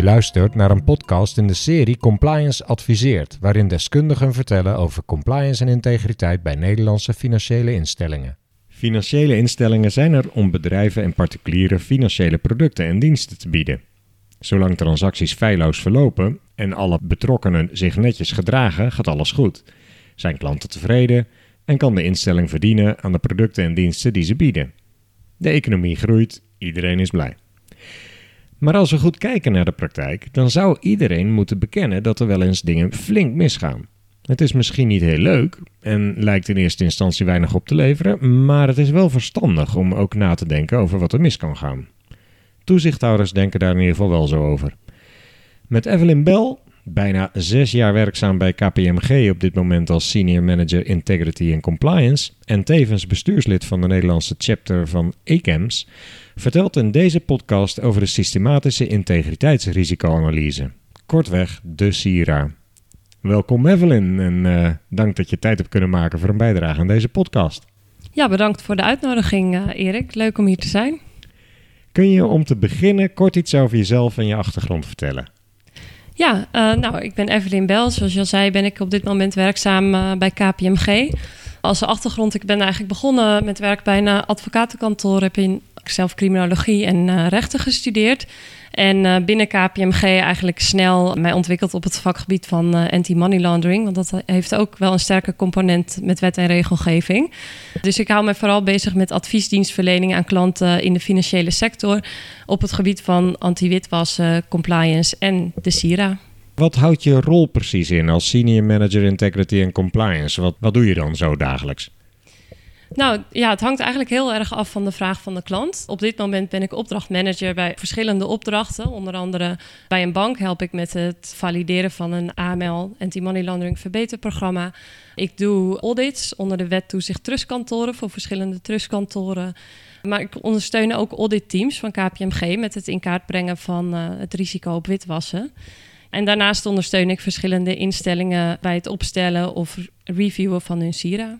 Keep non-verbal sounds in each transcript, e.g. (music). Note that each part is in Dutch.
Je luistert naar een podcast in de serie Compliance Adviseert, waarin deskundigen vertellen over compliance en integriteit bij Nederlandse financiële instellingen. Financiële instellingen zijn er om bedrijven en particulieren financiële producten en diensten te bieden. Zolang transacties feilloos verlopen en alle betrokkenen zich netjes gedragen, gaat alles goed. Zijn klanten tevreden en kan de instelling verdienen aan de producten en diensten die ze bieden. De economie groeit, iedereen is blij. Maar als we goed kijken naar de praktijk, dan zou iedereen moeten bekennen dat er wel eens dingen flink misgaan. Het is misschien niet heel leuk en lijkt in eerste instantie weinig op te leveren, maar het is wel verstandig om ook na te denken over wat er mis kan gaan. Toezichthouders denken daar in ieder geval wel zo over. Met Evelyn Bell, bijna zes jaar werkzaam bij KPMG op dit moment als Senior Manager Integrity and Compliance en tevens bestuurslid van de Nederlandse chapter van ECAMS, vertelt in deze podcast over de systematische integriteitsrisicoanalyse. Kortweg de SIRA. Welkom Evelyn en uh, dank dat je tijd hebt kunnen maken voor een bijdrage aan deze podcast. Ja, bedankt voor de uitnodiging uh, Erik. Leuk om hier te zijn. Kun je om te beginnen kort iets over jezelf en je achtergrond vertellen? Ja, uh, nou, ik ben Evelyn Bel. Zoals je al zei, ben ik op dit moment werkzaam bij KPMG. Als achtergrond, ik ben eigenlijk begonnen met werk bij een advocatenkantoor. Heb in zelf criminologie en rechten gestudeerd. En uh, binnen KPMG eigenlijk snel mij ontwikkeld op het vakgebied van uh, anti-money laundering. Want dat heeft ook wel een sterke component met wet en regelgeving. Dus ik hou me vooral bezig met adviesdienstverlening aan klanten in de financiële sector. Op het gebied van anti-witwassen, compliance en de SIRA. Wat houdt je rol precies in als Senior Manager Integrity and Compliance? Wat, wat doe je dan zo dagelijks? Nou ja, het hangt eigenlijk heel erg af van de vraag van de klant. Op dit moment ben ik opdrachtmanager bij verschillende opdrachten. Onder andere bij een bank help ik met het valideren van een AML, Anti-Money Laundering Verbeterprogramma. Ik doe audits onder de wet toezicht trustkantoren voor verschillende trustkantoren. Maar ik ondersteun ook auditteams van KPMG met het in kaart brengen van uh, het risico op witwassen. En daarnaast ondersteun ik verschillende instellingen bij het opstellen of reviewen van hun SIRA.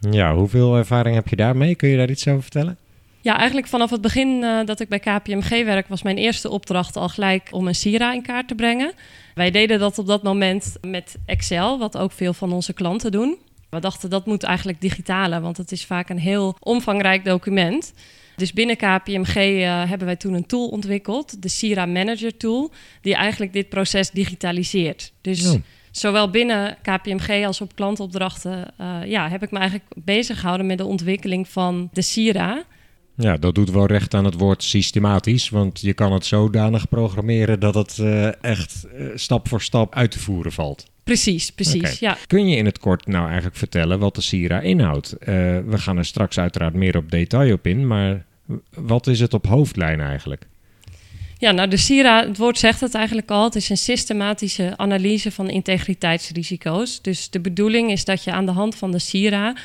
Ja, hoeveel ervaring heb je daarmee? Kun je daar iets over vertellen? Ja, eigenlijk vanaf het begin uh, dat ik bij KPMG werk, was mijn eerste opdracht al gelijk om een Sira in kaart te brengen. Wij deden dat op dat moment met Excel, wat ook veel van onze klanten doen. We dachten dat moet eigenlijk digitale, want het is vaak een heel omvangrijk document. Dus binnen KPMG uh, hebben wij toen een tool ontwikkeld, de Sira Manager Tool, die eigenlijk dit proces digitaliseert. Dus oh. Zowel binnen KPMG als op klantopdrachten uh, ja, heb ik me eigenlijk bezig gehouden met de ontwikkeling van de Sira. Ja, dat doet wel recht aan het woord systematisch, want je kan het zodanig programmeren dat het uh, echt uh, stap voor stap uit te voeren valt. Precies, precies. Okay. Ja. Kun je in het kort nou eigenlijk vertellen wat de Sira inhoudt? we gaan er straks uiteraard meer op detail op in, maar wat is het op hoofdlijn eigenlijk? Ja, nou de SIRA, het woord zegt het eigenlijk al. Het is een systematische analyse van integriteitsrisico's. Dus de bedoeling is dat je aan de hand van de SIRA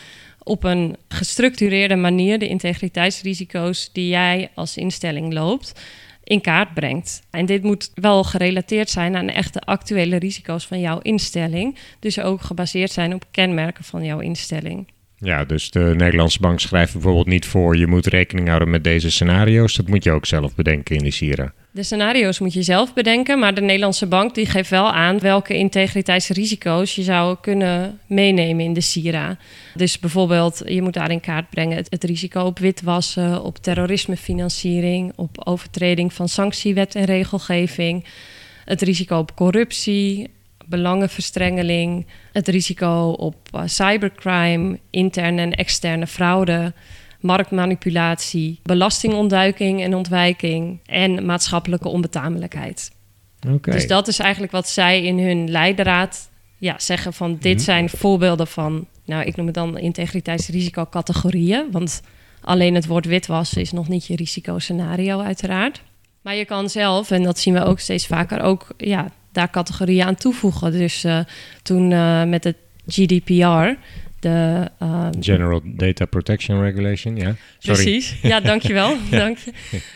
op een gestructureerde manier de integriteitsrisico's die jij als instelling loopt in kaart brengt. En dit moet wel gerelateerd zijn aan echte actuele risico's van jouw instelling. Dus ook gebaseerd zijn op kenmerken van jouw instelling. Ja, dus de Nederlandse bank schrijft bijvoorbeeld niet voor... je moet rekening houden met deze scenario's. Dat moet je ook zelf bedenken in de SIRA. De scenario's moet je zelf bedenken, maar de Nederlandse bank die geeft wel aan welke integriteitsrisico's je zou kunnen meenemen in de SIRA. Dus bijvoorbeeld, je moet daar in kaart brengen het, het risico op witwassen, op terrorismefinanciering, op overtreding van sanctiewet en regelgeving, het risico op corruptie, belangenverstrengeling, het risico op uh, cybercrime, interne en externe fraude marktmanipulatie, belastingontduiking en ontwijking en maatschappelijke onbetamelijkheid. Okay. Dus dat is eigenlijk wat zij in hun leidraad ja, zeggen van dit mhm. zijn voorbeelden van, nou ik noem het dan integriteitsrisicocategorieën, want alleen het woord witwassen is nog niet je risicoscenario uiteraard. Maar je kan zelf, en dat zien we ook steeds vaker, ook ja, daar categorieën aan toevoegen. Dus uh, toen uh, met het GDPR de... uh, General Data Protection Regulation, ja. Sorry. Precies, ja, dankjewel. (laughs) ja. Dank je.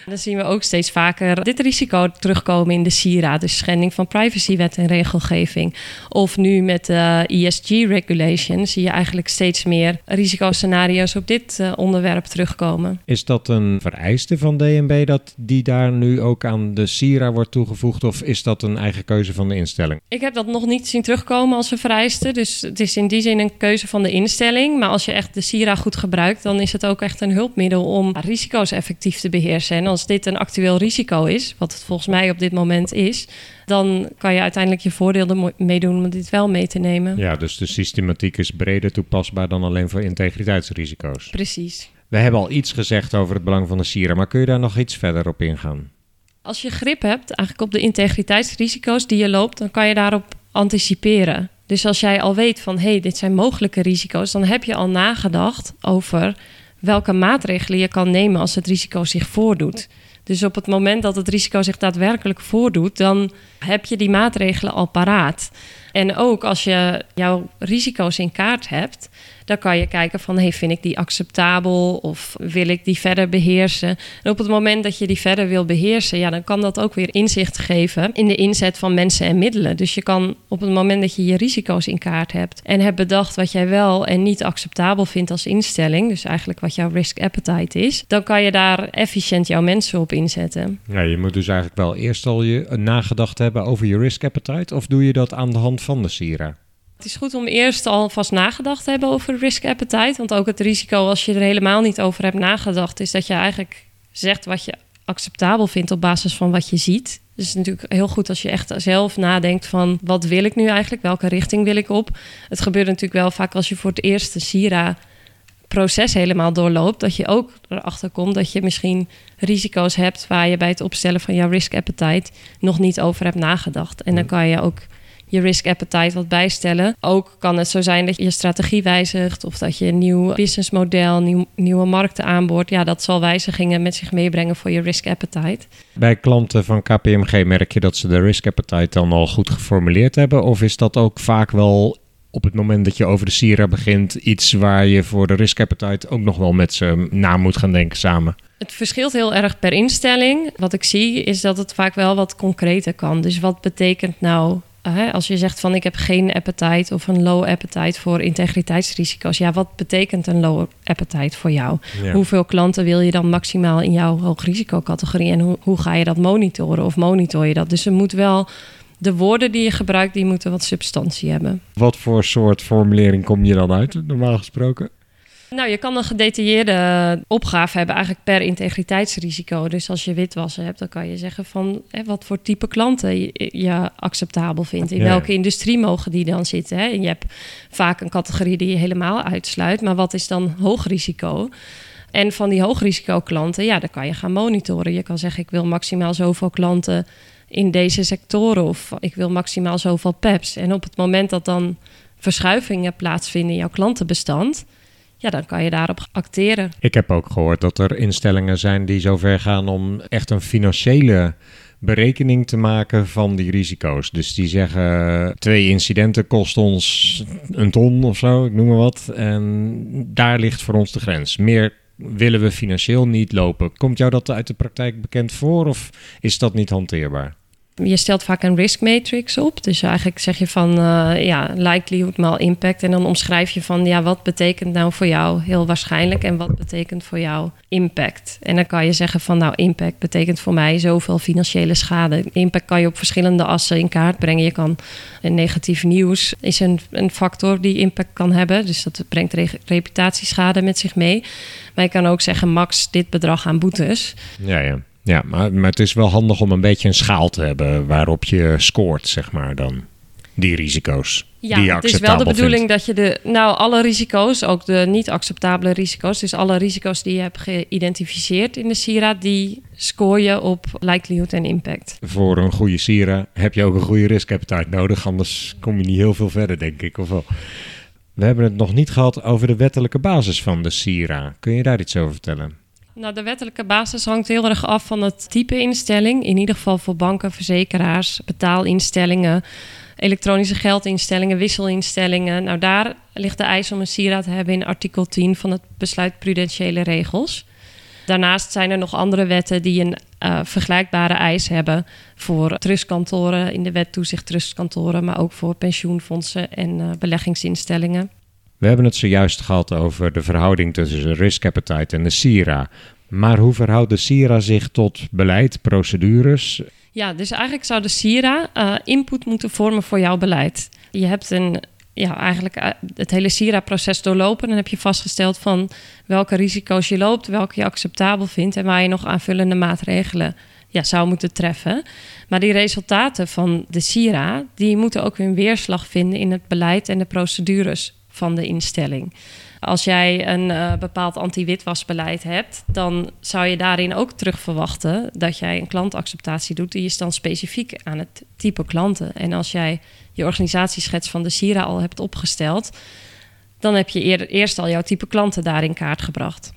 Dan zien we ook steeds vaker dit risico terugkomen in de SIRA, dus schending van privacywet en regelgeving. Of nu met de ESG-regulation zie je eigenlijk steeds meer risicoscenario's op dit uh, onderwerp terugkomen. Is dat een vereiste van DNB dat die daar nu ook aan de SIRA wordt toegevoegd of is dat een eigen keuze van de instelling? Ik heb dat nog niet zien terugkomen als een vereiste, dus het is in die zin een keuze van de instelling. Maar als je echt de SIRA goed gebruikt, dan is het ook echt een hulpmiddel om risico's effectief te beheersen. En als dit een actueel risico is, wat het volgens mij op dit moment is, dan kan je uiteindelijk je voordeel ermee doen om dit wel mee te nemen. Ja, dus de systematiek is breder toepasbaar dan alleen voor integriteitsrisico's. Precies. We hebben al iets gezegd over het belang van de SIRA, maar kun je daar nog iets verder op ingaan? Als je grip hebt eigenlijk op de integriteitsrisico's die je loopt, dan kan je daarop anticiperen. Dus als jij al weet van hé, hey, dit zijn mogelijke risico's, dan heb je al nagedacht over welke maatregelen je kan nemen als het risico zich voordoet. Dus op het moment dat het risico zich daadwerkelijk voordoet, dan heb je die maatregelen al paraat. En ook als je jouw risico's in kaart hebt, dan kan je kijken van, hey, vind ik die acceptabel of wil ik die verder beheersen? En op het moment dat je die verder wil beheersen, ja, dan kan dat ook weer inzicht geven in de inzet van mensen en middelen. Dus je kan op het moment dat je je risico's in kaart hebt en hebt bedacht wat jij wel en niet acceptabel vindt als instelling, dus eigenlijk wat jouw risk appetite is, dan kan je daar efficiënt jouw mensen op inzetten. Ja, je moet dus eigenlijk wel eerst al je nagedacht hebben over je risk appetite, of doe je dat aan de hand van de SIRA? Het is goed om eerst alvast nagedacht te hebben over risk appetite. Want ook het risico als je er helemaal niet over hebt nagedacht, is dat je eigenlijk zegt wat je acceptabel vindt op basis van wat je ziet. Dus het is natuurlijk heel goed als je echt zelf nadenkt van wat wil ik nu eigenlijk, welke richting wil ik op. Het gebeurt natuurlijk wel vaak als je voor het eerst de Sira proces helemaal doorloopt, dat je ook erachter komt dat je misschien risico's hebt waar je bij het opstellen van jouw risk appetite nog niet over hebt nagedacht. En dan kan je ook je risk appetite wat bijstellen. Ook kan het zo zijn dat je je strategie wijzigt of dat je een nieuw businessmodel, nieuw, nieuwe markten aanboort. Ja, dat zal wijzigingen met zich meebrengen voor je risk appetite. Bij klanten van KPMG merk je dat ze de risk appetite dan al goed geformuleerd hebben? Of is dat ook vaak wel op het moment dat je over de Sierra begint, iets waar je voor de risk appetite ook nog wel met ze na moet gaan denken samen? Het verschilt heel erg per instelling. Wat ik zie is dat het vaak wel wat concreter kan. Dus wat betekent nou als je zegt van ik heb geen appetite of een low appetite voor integriteitsrisico's. Ja, wat betekent een low appetite voor jou? Hoeveel klanten wil je dan maximaal in jouw hoogrisicocategorie? En hoe, hoe ga je dat monitoren of monitor je dat? Dus er moet wel de woorden die je gebruikt, die moeten wat substantie hebben. Wat voor soort formulering kom je dan uit, normaal gesproken? Nou, je kan een gedetailleerde opgave hebben eigenlijk per integriteitsrisico. Dus als je witwassen hebt, dan kan je zeggen van hè, wat voor type klanten je, acceptabel vindt. In welke industrie mogen die dan zitten. Hè? En je hebt vaak een categorie die je helemaal uitsluit. Maar wat is dan hoog risico? En van die hoogrisico klanten, ja, dan kan je gaan monitoren. Je kan zeggen, ik wil maximaal zoveel klanten in deze sectoren. Of ik wil maximaal zoveel PEPs. En op het moment dat dan verschuivingen plaatsvinden in jouw klantenbestand ja, dan kan je daarop acteren. Ik heb ook gehoord dat er instellingen zijn die zover gaan om echt een financiële berekening te maken van die risico's. Dus die zeggen twee incidenten kosten ons een ton of zo, ik noem maar wat. En daar ligt voor ons de grens. Meer willen we financieel niet lopen. Komt jou dat uit de praktijk bekend voor of is dat niet hanteerbaar? Je stelt vaak een risk matrix op. Dus eigenlijk zeg je van uh, ja, likelihood maal impact. En dan omschrijf je van ja, wat betekent nou voor jou heel waarschijnlijk en wat betekent voor jou impact. En dan kan je zeggen van nou, impact betekent voor mij zoveel financiële schade. Impact kan je op verschillende assen in kaart brengen. Je kan een negatief nieuws is een, een factor die impact kan hebben. Dus dat brengt reputatieschade met zich mee. Maar je kan ook zeggen max dit bedrag aan boetes. Ja, ja. Ja, maar, maar het is wel handig om een beetje een schaal te hebben waarop je scoort, zeg maar dan. Die risico's. Ja, die je het is wel de bedoeling dat je de, nou, alle risico's, ook de niet acceptabele risico's, dus alle risico's die je hebt geïdentificeerd in de SIRA, die score je op likelihood en impact. Voor een goede SIRA heb je ook een goede risk appetite nodig, anders kom je niet heel veel verder, denk ik. Of wel. We hebben het nog niet gehad over de wettelijke basis van de SIRA. Kun je daar iets over vertellen? Nou, de wettelijke basis hangt heel erg af van het type instelling. In ieder geval voor banken, verzekeraars, betaalinstellingen elektronische geldinstellingen, wisselinstellingen. Nou, daar ligt de eis om een SIRA te hebben in artikel 10 van het besluit prudentiële regels. Daarnaast zijn er nog andere wetten die een uh, vergelijkbare eis hebben voor trustkantoren in de wet toezicht trustkantoren, maar ook voor pensioenfondsen en uh, beleggingsinstellingen. We hebben het zojuist gehad over de verhouding tussen de risk appetite en de SIRA. Maar hoe verhoudt de SIRA zich tot beleid, procedures? Ja, dus eigenlijk zou de SIRA uh, input moeten vormen voor jouw beleid. Je hebt een ja, eigenlijk eh, het hele SIRA-proces doorlopen. Dan heb je vastgesteld van welke risico's je loopt, welke je acceptabel vindt en waar je nog aanvullende maatregelen ja, zou moeten treffen. Maar die resultaten van de SIRA, die moeten ook hun weerslag vinden in het beleid en de procedures van de instelling. Als jij een uh, bepaald anti-witwasbeleid hebt, dan zou je daarin ook terug verwachten dat jij een klantacceptatie doet. Die is dan specifiek aan het type klanten. En als jij je organisatieschets van de Sira al hebt opgesteld, dan heb je eerst al jouw type klanten daar in kaart gebracht.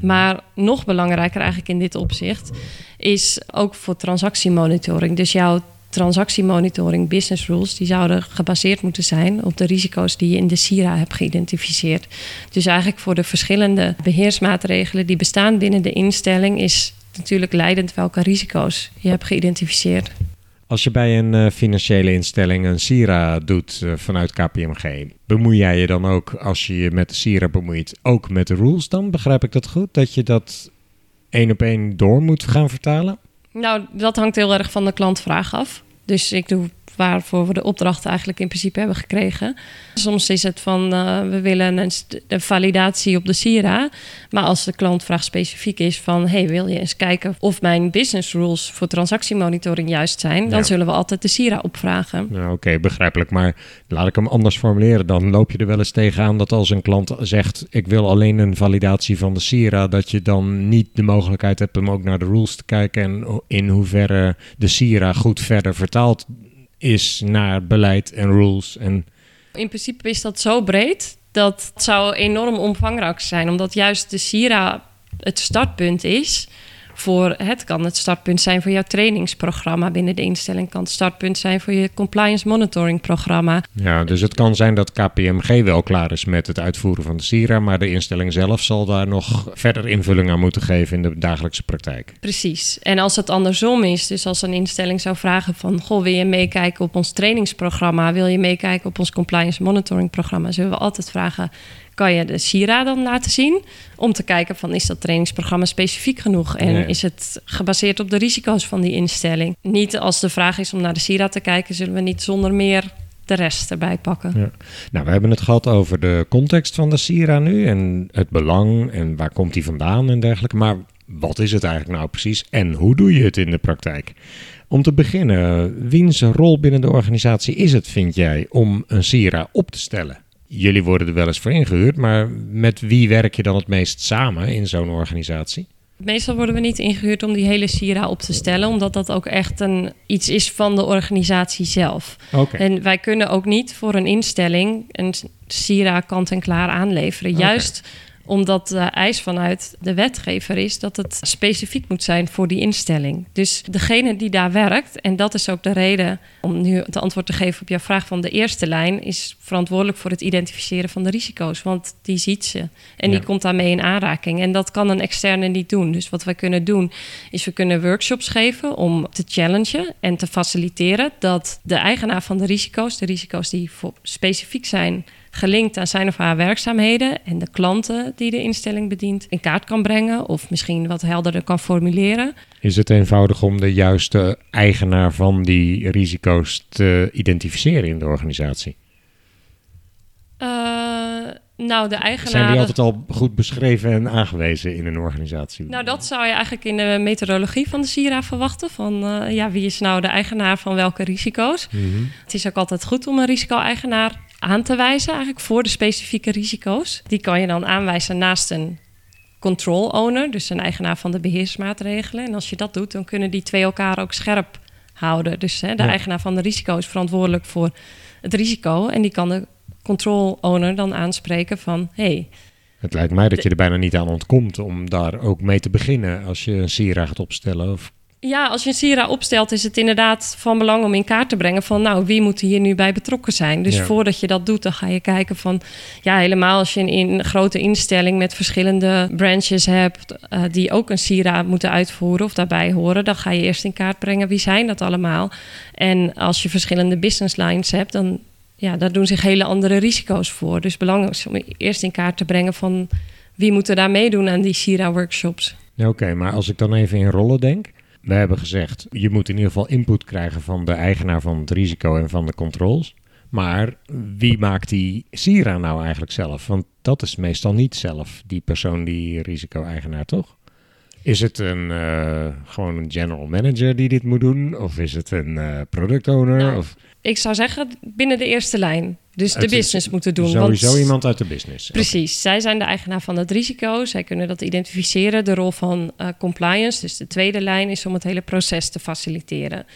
Maar nog belangrijker eigenlijk in dit opzicht is ook voor transactiemonitoring. Dus jouw transactiemonitoring business rules, die zouden gebaseerd moeten zijn op de risico's die je in de SIRA hebt geïdentificeerd. Dus eigenlijk voor de verschillende beheersmaatregelen die bestaan binnen de instelling is natuurlijk leidend welke risico's je hebt geïdentificeerd. Als je bij een uh, financiële instelling een SIRA doet uh, vanuit KPMG, bemoei jij je dan ook, als je je met de SIRA bemoeit, ook met de rules dan? Begrijp ik dat goed? Dat je dat één op één door moet gaan vertalen? Nou, dat hangt heel erg van de klantvraag af. Dus ik doe waarvoor we de opdracht eigenlijk in principe hebben gekregen. Soms is het van uh, we willen een, een, validatie op de Sira. Maar als de klantvraag specifiek is van hey, wil je eens kijken of mijn business rules voor transactiemonitoring juist zijn, dan zullen we altijd de Sira opvragen. Nou, Oké, begrijpelijk. Maar laat ik hem anders formuleren. Dan loop je er wel eens tegenaan dat als een klant zegt ik wil alleen een validatie van de Sira, dat je dan niet de mogelijkheid hebt om ook naar de rules te kijken en in hoeverre de Sira goed verder vertaalt is naar beleid en rules. En... In principe is dat zo breed dat het zou enorm omvangrijk zijn, omdat juist de Sira het startpunt is voor het kan het startpunt zijn voor jouw trainingsprogramma binnen de instelling, kan het startpunt zijn voor je compliance monitoring programma. Ja, dus het kan zijn dat KPMG wel klaar is met het uitvoeren van de SIRA, maar de instelling zelf zal daar nog verder invulling aan moeten geven in de dagelijkse praktijk. Precies. En als het andersom is, dus als een instelling zou vragen van, goh, wil je meekijken op ons trainingsprogramma, wil je meekijken op ons compliance monitoring programma, zullen we altijd vragen kan je de SIRA dan laten zien. Om te kijken van is dat trainingsprogramma specifiek genoeg? En is het gebaseerd op de risico's van die instelling? Niet als de vraag is om naar de SIRA te kijken, zullen we niet zonder meer de rest erbij pakken. Ja. Nou, we hebben het gehad over de context van de SIRA nu en het belang en waar komt die vandaan en dergelijke. Maar wat is het eigenlijk nou precies en hoe doe je het in de praktijk? Om te beginnen, wiens rol binnen de organisatie is het, vind jij, om een SIRA op te stellen? Jullie worden er wel eens voor ingehuurd, maar met wie werk je dan het meest samen in zo'n organisatie? Meestal worden we niet ingehuurd om die hele Sira op te stellen, omdat dat ook echt een, iets is van de organisatie zelf. Okay. En wij kunnen ook niet voor een instelling een Sira kant-en-klaar aanleveren. Juist omdat de eis vanuit de wetgever is dat het specifiek moet zijn voor die instelling. Dus degene die daar werkt, en dat is ook de reden om nu het antwoord te geven op jouw vraag van de eerste lijn, is verantwoordelijk voor het identificeren van de risico's. Want die ziet ze en die komt daarmee in aanraking. En dat kan een externe niet doen. Dus wat wij kunnen doen, is we kunnen workshops geven om te challengen en te faciliteren dat de eigenaar van de risico's, de risico's die specifiek zijn gelinkt aan zijn of haar werkzaamheden en de klanten die de instelling bedient in kaart kan brengen of misschien wat helderder kan formuleren. Is het eenvoudig om de juiste eigenaar van die risico's te identificeren in de organisatie? Uh, nou, de eigenaar. Zijn die altijd al goed beschreven en aangewezen in een organisatie? Nou, dat zou je eigenlijk in de methodologie van de SIRA verwachten. Van uh, ja, wie is nou de eigenaar van welke risico's? Mm -hmm. Het is ook altijd goed om een risico-eigenaar aan te wijzen, eigenlijk voor de specifieke risico's. Die kan je dan aanwijzen naast een control owner, dus een eigenaar van de beheersmaatregelen. En als je dat doet, dan kunnen die twee elkaar ook scherp houden. Dus hè, de eigenaar van de risico is verantwoordelijk voor het risico en die kan de control owner dan aanspreken van hey, het lijkt mij dat je er bijna niet aan ontkomt om daar ook mee te beginnen als je een SIRA gaat opstellen. Of Ja, als je een Sira opstelt, is het inderdaad van belang om in kaart te brengen van, nou, wie moet hier nu bij betrokken zijn? Dus Ja. voordat je dat doet, dan ga je kijken van, ja, helemaal als je een, in grote instelling met verschillende branches hebt, eh, die ook een Sira moeten uitvoeren of daarbij horen, dan ga je eerst in kaart brengen wie zijn dat allemaal. En als je verschillende business lines hebt, dan, ja, daar doen zich hele andere risico's voor. Dus belangrijk is om eerst in kaart te brengen van, wie moet er daar meedoen aan die Sira-workshops? Ja, Oké, maar als ik dan even in rollen denk. We hebben gezegd, je moet in ieder geval input krijgen van de eigenaar van het risico en van de controls. Maar wie maakt die Sira nou eigenlijk zelf? Want dat is meestal niet zelf, die persoon, die risico-eigenaar, toch? Is het een, eh, gewoon een general manager die dit moet doen? Of is het een eh, product owner? Nou, of Ik zou zeggen binnen de eerste lijn. Dus de business moeten doen. sowieso want, iemand uit de business? Precies, zij zijn de eigenaar van het risico. Zij kunnen dat identificeren. De rol van eh, compliance, dus de tweede lijn, is om het hele proces te faciliteren.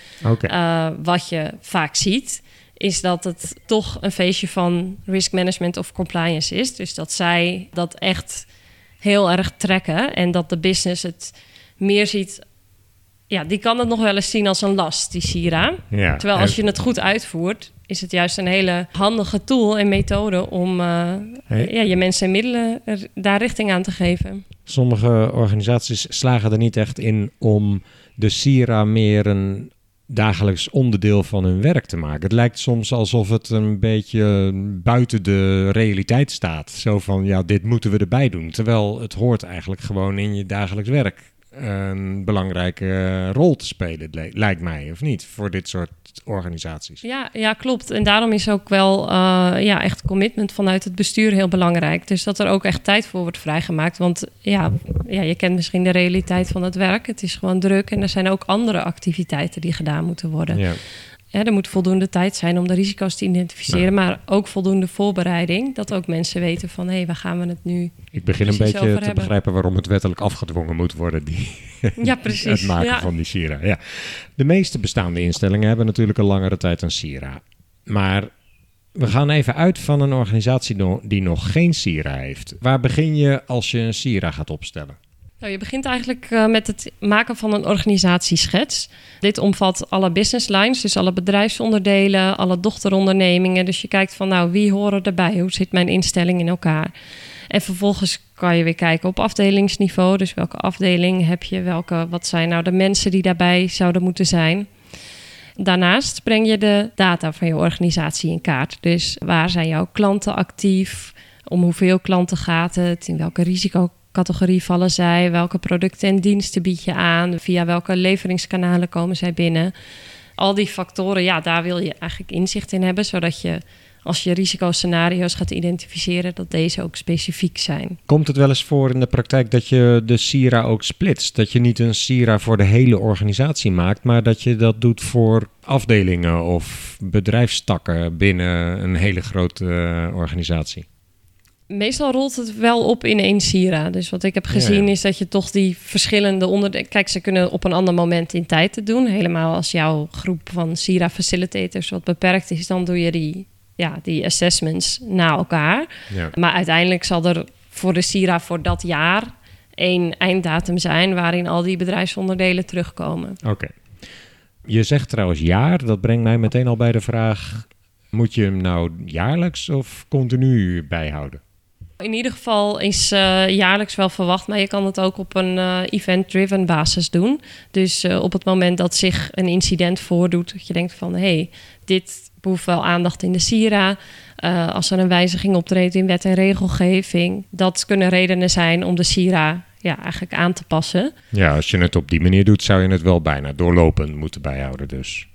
Wat je vaak ziet, is dat het toch een feestje van risk management of compliance is. Dus dat zij dat echt heel erg trekken en dat de business het meer ziet. Ja, die kan het nog wel eens zien als een last, die Sira. ja. Terwijl als je het goed uitvoert, is het juist een hele handige tool en methode om eh, Hey. ja, je mensen en middelen er, daar richting aan te geven. Sommige organisaties slagen er niet echt in om de Sira meer een dagelijks onderdeel van hun werk te maken. Het lijkt soms alsof het een beetje buiten de realiteit staat. Zo van, ja, dit moeten we erbij doen. Terwijl het hoort eigenlijk gewoon in je dagelijks werk een belangrijke rol te spelen, lijkt mij, of niet, voor dit soort organisaties. Ja, ja, klopt. En daarom is ook wel eh, ja, echt commitment vanuit het bestuur heel belangrijk. Dus dat er ook echt tijd voor wordt vrijgemaakt. Want ja, ja, je kent misschien de realiteit van het werk. Het is gewoon druk en er zijn ook andere activiteiten die gedaan moeten worden. Ja. Ja, er moet voldoende tijd zijn om de risico's te identificeren, maar ook voldoende voorbereiding. Dat ook mensen weten van hé, hey, waar gaan we het nu? Ik begin een beetje te hebben. begrijpen waarom het wettelijk afgedwongen moet worden, die, (laughs) Ja, precies. het maken Ja. van die Sira. Ja. De meeste bestaande instellingen hebben natuurlijk een langere tijd een Sira. Maar we gaan even uit van een organisatie die nog geen Sira heeft. Waar begin je als je een Sira gaat opstellen? Nou, je begint eigenlijk eh, met het maken van een organisatieschets. Dit omvat alle business lines, dus alle bedrijfsonderdelen, alle dochterondernemingen. Dus je kijkt van, nou, wie horen erbij? Hoe zit mijn instelling in elkaar? En vervolgens kan je weer kijken op afdelingsniveau. Dus welke afdeling heb je? Welke, wat zijn nou de mensen die daarbij zouden moeten zijn? Daarnaast breng je de data van je organisatie in kaart. Dus waar zijn jouw klanten actief? Om hoeveel klanten gaat het? In welke risicocategorie vallen zij? Welke producten en diensten bied je aan? Via welke leveringskanalen komen zij binnen? Al die factoren, ja, daar wil je eigenlijk inzicht in hebben, zodat je als je risicoscenario's gaat identificeren, dat deze ook specifiek zijn. Komt het wel eens voor in de praktijk dat je de Sira ook splitst? Dat je niet een Sira voor de hele organisatie maakt, maar dat je dat doet voor afdelingen of bedrijfstakken binnen een hele grote eh, organisatie? Meestal rolt het wel op in één Sira. Dus wat ik heb gezien Ja. is dat je toch die verschillende onderdelen... Kijk, ze kunnen op een ander moment in tijd het doen. Helemaal als jouw groep van Sira facilitators wat beperkt is... dan doe je die, ja, die assessments na elkaar. Ja. Maar uiteindelijk zal er voor de Sira voor dat jaar... één einddatum zijn waarin al die bedrijfsonderdelen terugkomen. Oké. Je zegt trouwens jaar, dat brengt mij meteen al bij de vraag: moet je hem nou jaarlijks of continu bijhouden? In ieder geval is eh, jaarlijks wel verwacht, maar je kan het ook op een eh, event-driven basis doen. Dus eh, op het moment dat zich een incident voordoet, dat je denkt van hé, hey, dit behoeft wel aandacht in de Sira. Als er een wijziging optreedt in wet en regelgeving, dat kunnen redenen zijn om de Sira ja, eigenlijk aan te passen. Ja, als je het op die manier doet, zou je het wel bijna doorlopend moeten bijhouden. Dus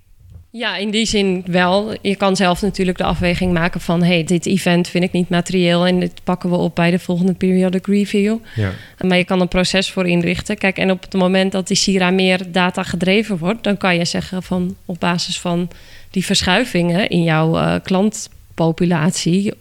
Ja, in die zin wel. Je kan zelf natuurlijk de afweging maken van... hey, dit event vind ik niet materieel... en dit pakken we op bij de volgende periodic review. ja. Maar je kan een proces voor inrichten. Kijk, en op het moment dat die Sira meer data gedreven wordt... dan kan je zeggen van op basis van die verschuivingen... in jouw eh, klantpopulatie,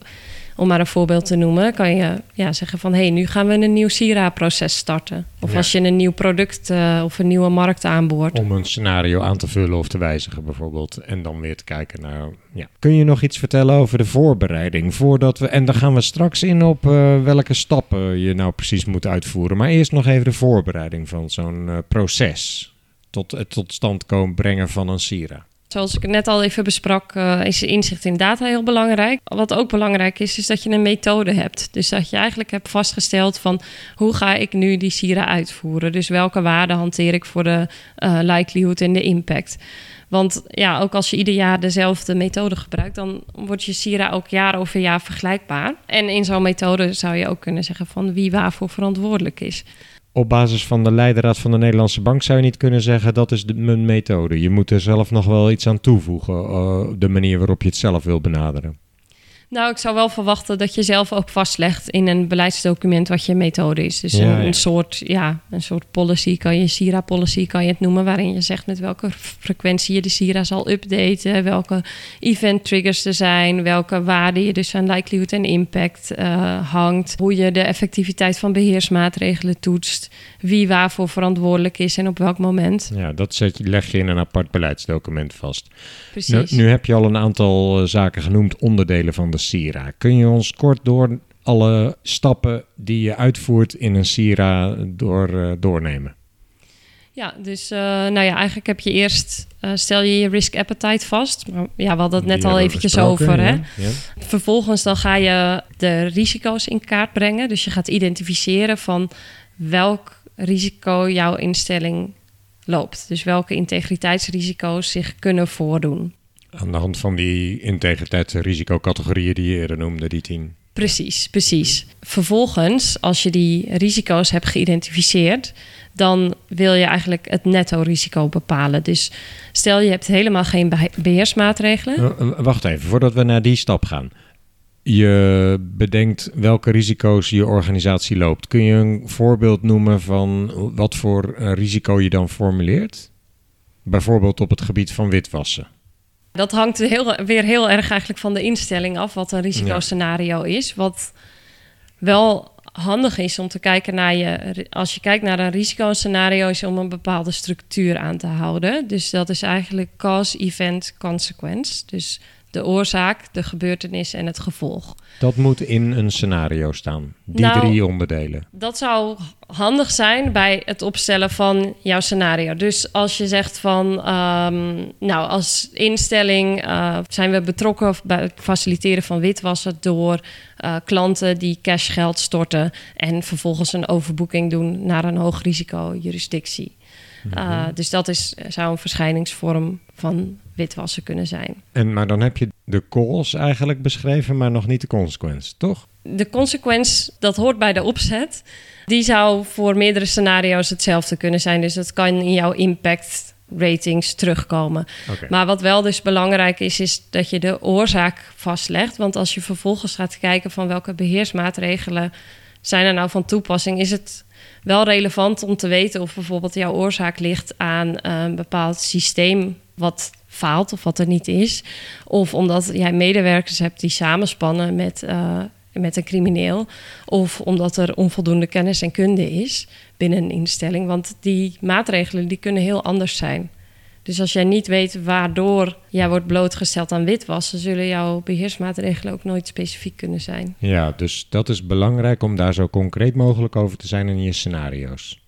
om maar een voorbeeld te noemen... kan je ja, zeggen van... hé, hey, nu gaan we een nieuw Sira-proces starten. Of Ja. als je een nieuw product eh, of een nieuwe markt aanboort. Om een scenario aan te vullen of te wijzigen bijvoorbeeld. En dan weer te kijken naar... Ja. Kun je nog iets vertellen over de voorbereiding? Voordat we, en dan gaan we straks in op eh, welke stappen je nou precies moet uitvoeren. Maar eerst nog even de voorbereiding van zo'n eh, proces. tot het tot stand komen brengen van een SIRA? Zoals ik net al even besprak, uh, is inzicht in data heel belangrijk. Wat ook belangrijk is, is dat je een methode hebt. Dus dat je eigenlijk hebt vastgesteld van hoe ga ik nu die SIRA uitvoeren? Dus welke waarden hanteer ik voor de uh, likelihood en de impact? Want ja, ook als je ieder jaar dezelfde methode gebruikt, dan wordt je SIRA ook jaar over jaar vergelijkbaar. En in zo'n methode zou je ook kunnen zeggen van wie waarvoor verantwoordelijk is op basis van de leidraad van de Nederlandse Bank zou je niet kunnen zeggen dat is de, mijn methode. Je moet er zelf nog wel iets aan toevoegen, uh, de manier waarop je het zelf wil benaderen. Nou, ik zou wel verwachten dat je zelf ook vastlegt in een beleidsdocument wat je methode is. Dus een, soort, ja, een soort policy, kan je SIRA-policy kan je het noemen, waarin je zegt met welke frequentie je de SIRA zal updaten, welke event triggers er zijn, welke waarden je dus aan likelihood en impact uh, hangt, hoe je de effectiviteit van beheersmaatregelen toetst, wie waarvoor verantwoordelijk is en op welk moment. Ja, dat zet je, leg je in een apart beleidsdocument vast. Precies. Nu, nu heb je al een aantal uh, zaken genoemd, onderdelen van de SIRA. Kun je ons kort door alle stappen die je uitvoert in een SIRA door, uh, doornemen? Ja, dus uh, nou ja, eigenlijk heb je eerst, uh, stel je je risk appetite vast. Maar ja, we hadden het net al eventjes over. Hè? Ja. Vervolgens dan ga je de risico's in kaart brengen. Dus je gaat identificeren van welk risico jouw instelling loopt. Dus welke integriteitsrisico's zich kunnen voordoen. Aan de hand van die integriteitsrisicocategorieën die je eerder noemde, die tien. Precies, precies. Vervolgens, als je die risico's hebt geïdentificeerd, dan wil je eigenlijk het netto-risico bepalen. Dus stel je hebt helemaal geen beheersmaatregelen. Uh, wacht even, voordat we naar die stap gaan. Je bedenkt welke risico's je organisatie loopt. Kun je een voorbeeld noemen van wat voor risico je dan formuleert? Bijvoorbeeld op het gebied van witwassen. Dat hangt heel, weer heel erg eigenlijk van de instelling af, wat een risicoscenario is. Wat wel handig is om te kijken naar je. Als je kijkt naar een risicoscenario, is om een bepaalde structuur aan te houden. Dus dat is eigenlijk cause, event, consequence. Dus de oorzaak, de gebeurtenis en het gevolg. Dat moet in een scenario staan, die nou, drie onderdelen. Dat zou handig zijn bij het opstellen van jouw scenario. Dus als je zegt van, um, nou, als instelling uh, zijn we betrokken bij het faciliteren van witwassen door uh, klanten die cashgeld storten en vervolgens een overboeking doen naar een hoog jurisdictie. Uh, dus dat is, zou een verschijningsvorm van witwassen kunnen zijn. En, maar dan heb je de cause eigenlijk beschreven, maar nog niet de consequence, toch? De consequence, dat hoort bij de opzet. Die zou voor meerdere scenario's hetzelfde kunnen zijn. Dus dat kan in jouw impact ratings terugkomen. Maar wat wel dus belangrijk is, is dat je de oorzaak vastlegt. Want als je vervolgens gaat kijken van welke beheersmaatregelen zijn er nou van toepassing, is het wel relevant om te weten of bijvoorbeeld jouw oorzaak ligt aan een bepaald systeem wat faalt of wat er niet is. Of omdat jij medewerkers hebt die samenspannen met, uh, met een crimineel. Of omdat er onvoldoende kennis en kunde is binnen een instelling. Want die maatregelen die kunnen heel anders zijn. Dus als jij niet weet waardoor jij wordt blootgesteld aan witwassen, zullen jouw beheersmaatregelen ook nooit specifiek kunnen zijn. Ja, dus dat is belangrijk om daar zo concreet mogelijk over te zijn in je scenario's.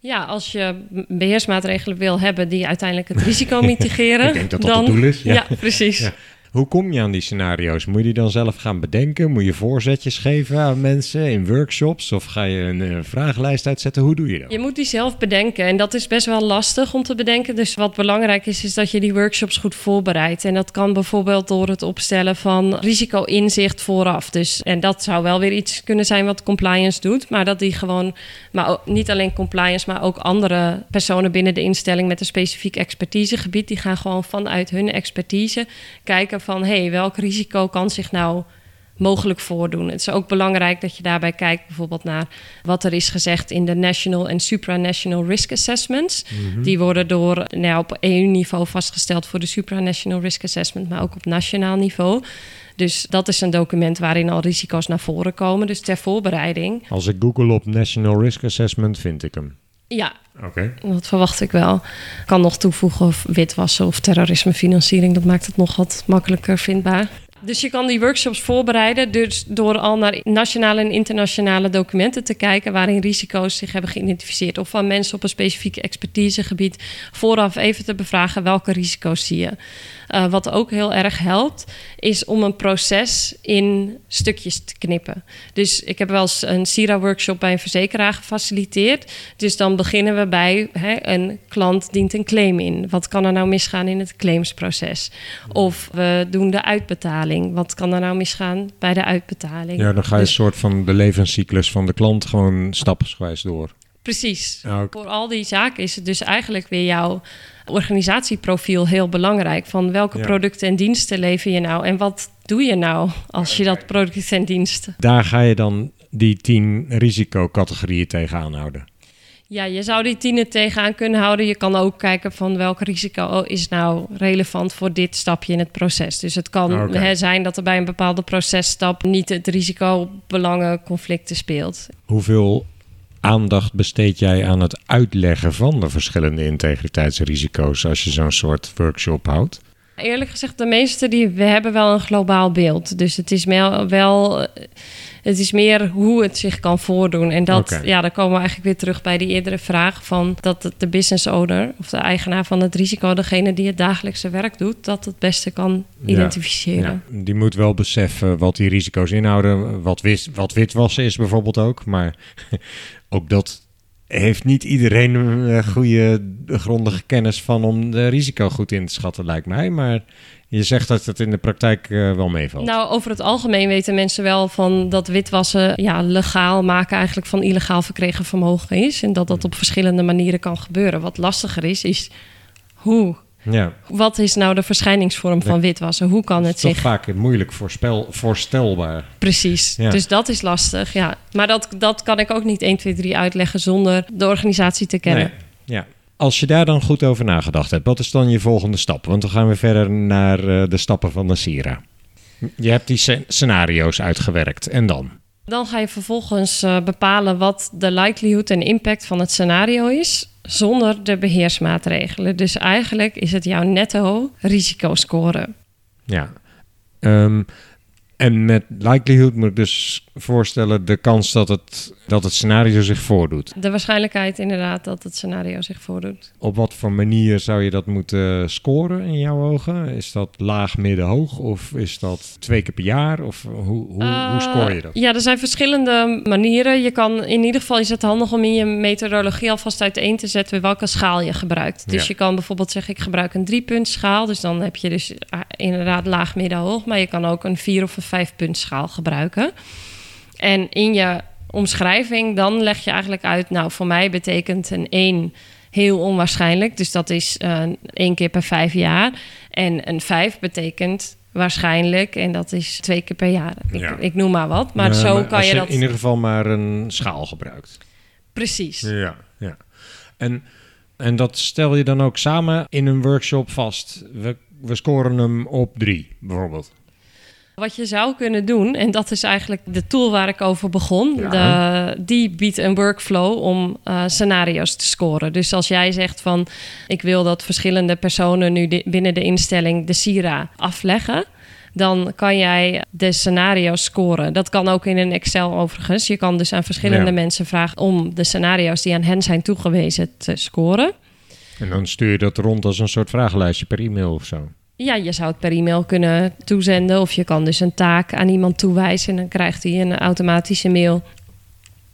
Ja, als je beheersmaatregelen wil hebben die uiteindelijk het risico (laughs) mitigeren. Ik denk dat dat dan, het doel is. Ja, precies. Ja. Hoe kom je aan die scenario's? Moet je die dan zelf gaan bedenken? Moet je voorzetjes geven aan mensen in workshops? Of ga je een, een vragenlijst uitzetten? Hoe doe je dat? Je moet die zelf bedenken. En dat is best wel lastig om te bedenken. Dus wat belangrijk is, is dat je die workshops goed voorbereidt. En dat kan bijvoorbeeld door het opstellen van risico-inzicht vooraf. Dus, en dat zou wel weer iets kunnen zijn wat compliance doet. Maar dat die gewoon, maar ook, niet alleen compliance, maar ook andere personen binnen de instelling met een specifiek expertisegebied. Die gaan gewoon vanuit hun expertise kijken van hey, welk risico kan zich nou mogelijk voordoen. Het is ook belangrijk dat je daarbij kijkt bijvoorbeeld naar wat er is gezegd in de national en supranational risk assessments. Mhm. Die worden door nou, op EU-niveau vastgesteld voor de supranational risk assessment, maar ook op nationaal niveau. Dus dat is een document waarin al risico's naar voren komen. Dus ter voorbereiding. Als ik google op National Risk Assessment, vind ik hem. Ja, dat verwacht ik wel. kan nog toevoegen of witwassen of terrorismefinanciering. Dat maakt het nog wat makkelijker vindbaar. Dus je kan die workshops voorbereiden dus door al naar nationale en internationale documenten te kijken waarin risico's zich hebben geïdentificeerd. Of van mensen op een specifiek expertisegebied vooraf even te bevragen welke risico's zie je. Uh, wat ook heel erg helpt, is om een proces in stukjes te knippen. Dus ik heb wel eens een SIRA-workshop bij een verzekeraar gefaciliteerd. Dus dan beginnen we bij hè, een klant dient een claim in. Wat kan er nou misgaan in het claimsproces? Of we doen de uitbetaling. Wat kan er nou misgaan bij de uitbetaling? Ja, dan ga je dus, een soort van de levenscyclus van de klant gewoon stapsgewijs door. Precies. Voor al die zaken is het dus eigenlijk weer jouw organisatieprofiel heel belangrijk. Van welke producten en diensten lever je nou en wat doe je nou als je dat product en diensten? Daar ga je dan die tien risicocategorieën tegenaan houden. Ja, je zou die tien er tegenaan kunnen houden. Je kan ook kijken van welk risico is nou relevant voor dit stapje in het proces. Dus het kan zijn dat er bij een bepaalde processtap niet het risico belangenconflicten speelt. Hoeveel aandacht besteed jij aan het uitleggen van de verschillende integriteitsrisico's als je zo'n soort workshop houdt? Eerlijk gezegd, de meeste die we hebben wel een globaal beeld. Dus het is wel, het is meer hoe het zich kan voordoen. En dat, ja, dan komen we eigenlijk weer terug bij die eerdere vraag van dat de business owner of de eigenaar van het risico, degene die het dagelijkse werk doet, dat het beste kan identificeren. Ja, die moet wel beseffen wat die risico's inhouden, wat, wit, wat witwassen is bijvoorbeeld ook. Maar ook dat heeft niet iedereen een goede, grondige kennis van om de risico goed in te schatten, lijkt mij. Maar je zegt dat het in de praktijk uh, wel meevalt. Nou, over het algemeen weten mensen wel van dat witwassen ja, legaal maken eigenlijk van illegaal verkregen vermogen is. En dat dat op verschillende manieren kan gebeuren. Wat lastiger is, is hoe ja. Wat is nou de verschijningsvorm van witwassen? Hoe kan het, zich... Toch vaak moeilijk voorspel, voorstelbaar. Precies, dus dat is lastig, ja. Maar dat, dat kan ik ook niet 1, 2, 3 uitleggen zonder de organisatie te kennen. Ja. Als je daar dan goed over nagedacht hebt, wat is dan je volgende stap? Want dan gaan we verder naar uh, de stappen van de Sira. Je hebt die scenario's uitgewerkt en dan? Dan ga je vervolgens uh, bepalen wat de likelihood en impact van het scenario is zonder de beheersmaatregelen. Dus eigenlijk is het jouw netto risicoscore. Ja. Um, en met likelihood moet ik dus voorstellen de kans dat het, dat het scenario zich voordoet. De waarschijnlijkheid inderdaad dat het scenario zich voordoet. Op wat voor manier zou je dat moeten scoren in jouw ogen? Is dat laag, midden, hoog? Of is dat twee keer per jaar? Of hoe, hoe, hoe eh, score je dat? Ja, er zijn verschillende manieren. Je kan in ieder geval is het handig om in je methodologie alvast uiteen te zetten welke schaal je gebruikt. Dus je kan bijvoorbeeld zeggen ik gebruik een driepunt schaal. Dus dan heb je dus ah, inderdaad laag, midden, hoog. Maar je kan ook een vier of een vijfpuntschaal gebruiken. En in je omschrijving dan leg je eigenlijk uit... nou, voor mij betekent een 1 heel onwaarschijnlijk. Dus dat is uh, één keer per vijf jaar. En een 5 betekent waarschijnlijk. En dat is twee keer per jaar. Ik, ik noem maar wat. Maar zo kan je, je, dat... in ieder geval maar een schaal gebruikt. Precies. Ja, ja. En, en dat stel je dan ook samen in een workshop vast. We, we scoren hem op drie, bijvoorbeeld. Wat je zou kunnen doen, en dat is eigenlijk de tool waar ik over begon, de, die biedt een workflow om uh, scenario's te scoren. Dus als jij zegt van ik wil dat verschillende personen nu binnen de instelling de Sira afleggen. Dan kan jij de scenario's scoren. Dat kan ook in een Excel overigens. Je kan dus aan verschillende mensen vragen om de scenario's die aan hen zijn toegewezen te scoren. En dan stuur je dat rond als een soort vragenlijstje per e-mail of zo. Ja, je zou het per e-mail kunnen toezenden. Of je kan dus een taak aan iemand toewijzen. En dan krijgt hij een automatische mail.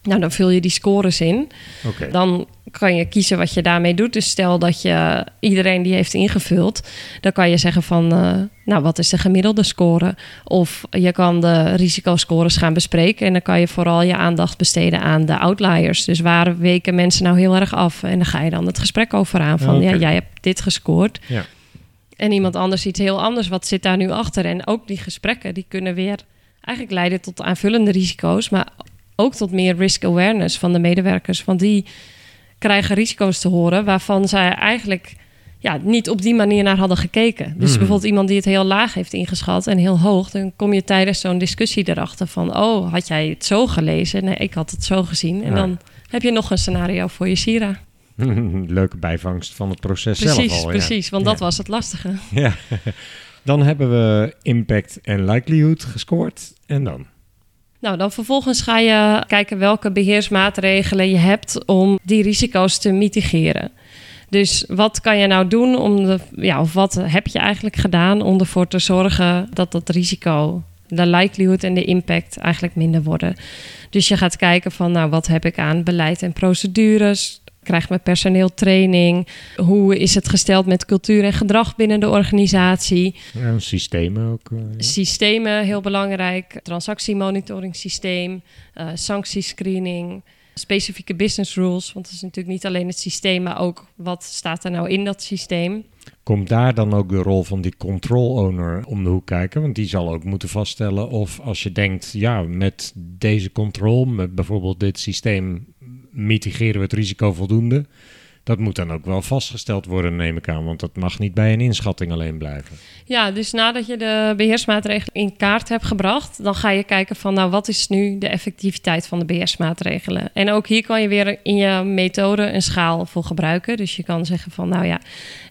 Nou, dan vul je die scores in. Okay. Dan kan je kiezen wat je daarmee doet. Dus stel dat je iedereen die heeft ingevuld, dan kan je zeggen van, uh, nou, wat is de gemiddelde score? Of je kan de risicoscores gaan bespreken en dan kan je vooral je aandacht besteden aan de outliers. Dus waar weken mensen nou heel erg af? En dan ga je dan het gesprek over aan van, ja, jij hebt dit gescoord. Ja en iemand anders iets heel anders. Wat zit daar nu achter? En ook die gesprekken, die kunnen weer eigenlijk leiden tot aanvullende risico's, maar ook tot meer risk awareness van de medewerkers. Want die krijgen risico's te horen waarvan zij eigenlijk ja, niet op die manier naar hadden gekeken. Dus hmm. bijvoorbeeld iemand die het heel laag heeft ingeschat en heel hoog, dan kom je tijdens zo'n discussie erachter van: Oh, had jij het zo gelezen? Nee, ik had het zo gezien. En dan heb je nog een scenario voor je Sira. (laughs) Leuke bijvangst van het proces precies, zelf al. Precies, want dat was het lastige. (laughs) Ja. Dan hebben we impact en likelihood gescoord. En dan? Nou, dan vervolgens ga je kijken welke beheersmaatregelen je hebt om die risico's te mitigeren. Dus wat kan je nou doen om de, ja, of wat heb je eigenlijk gedaan om ervoor te zorgen dat dat risico, de likelihood en de impact eigenlijk minder worden? Dus je gaat kijken van, nou, wat heb ik aan beleid en procedures? Krijgt mijn personeel training? Hoe is het gesteld met cultuur en gedrag binnen de organisatie? Ja, systemen ook. Uh, Systemen, heel belangrijk. Transactiemonitoring systeem, uh, sanctiescreening, specifieke business rules. Want het is natuurlijk niet alleen het systeem, maar ook wat staat er nou in dat systeem. Komt daar dan ook de rol van die control owner om de hoek kijken? Want die zal ook moeten vaststellen of als je denkt, ja, met deze control, met bijvoorbeeld dit systeem, mitigeren we het risico voldoende. Dat moet dan ook wel vastgesteld worden, neem ik aan. Want dat mag niet bij een inschatting alleen blijven. Ja, dus nadat je de beheersmaatregelen in kaart hebt gebracht, dan ga je kijken van nou wat is nu de effectiviteit van de beheersmaatregelen. En ook hier kan je weer in je methode een schaal voor gebruiken. Dus je kan zeggen van nou ja,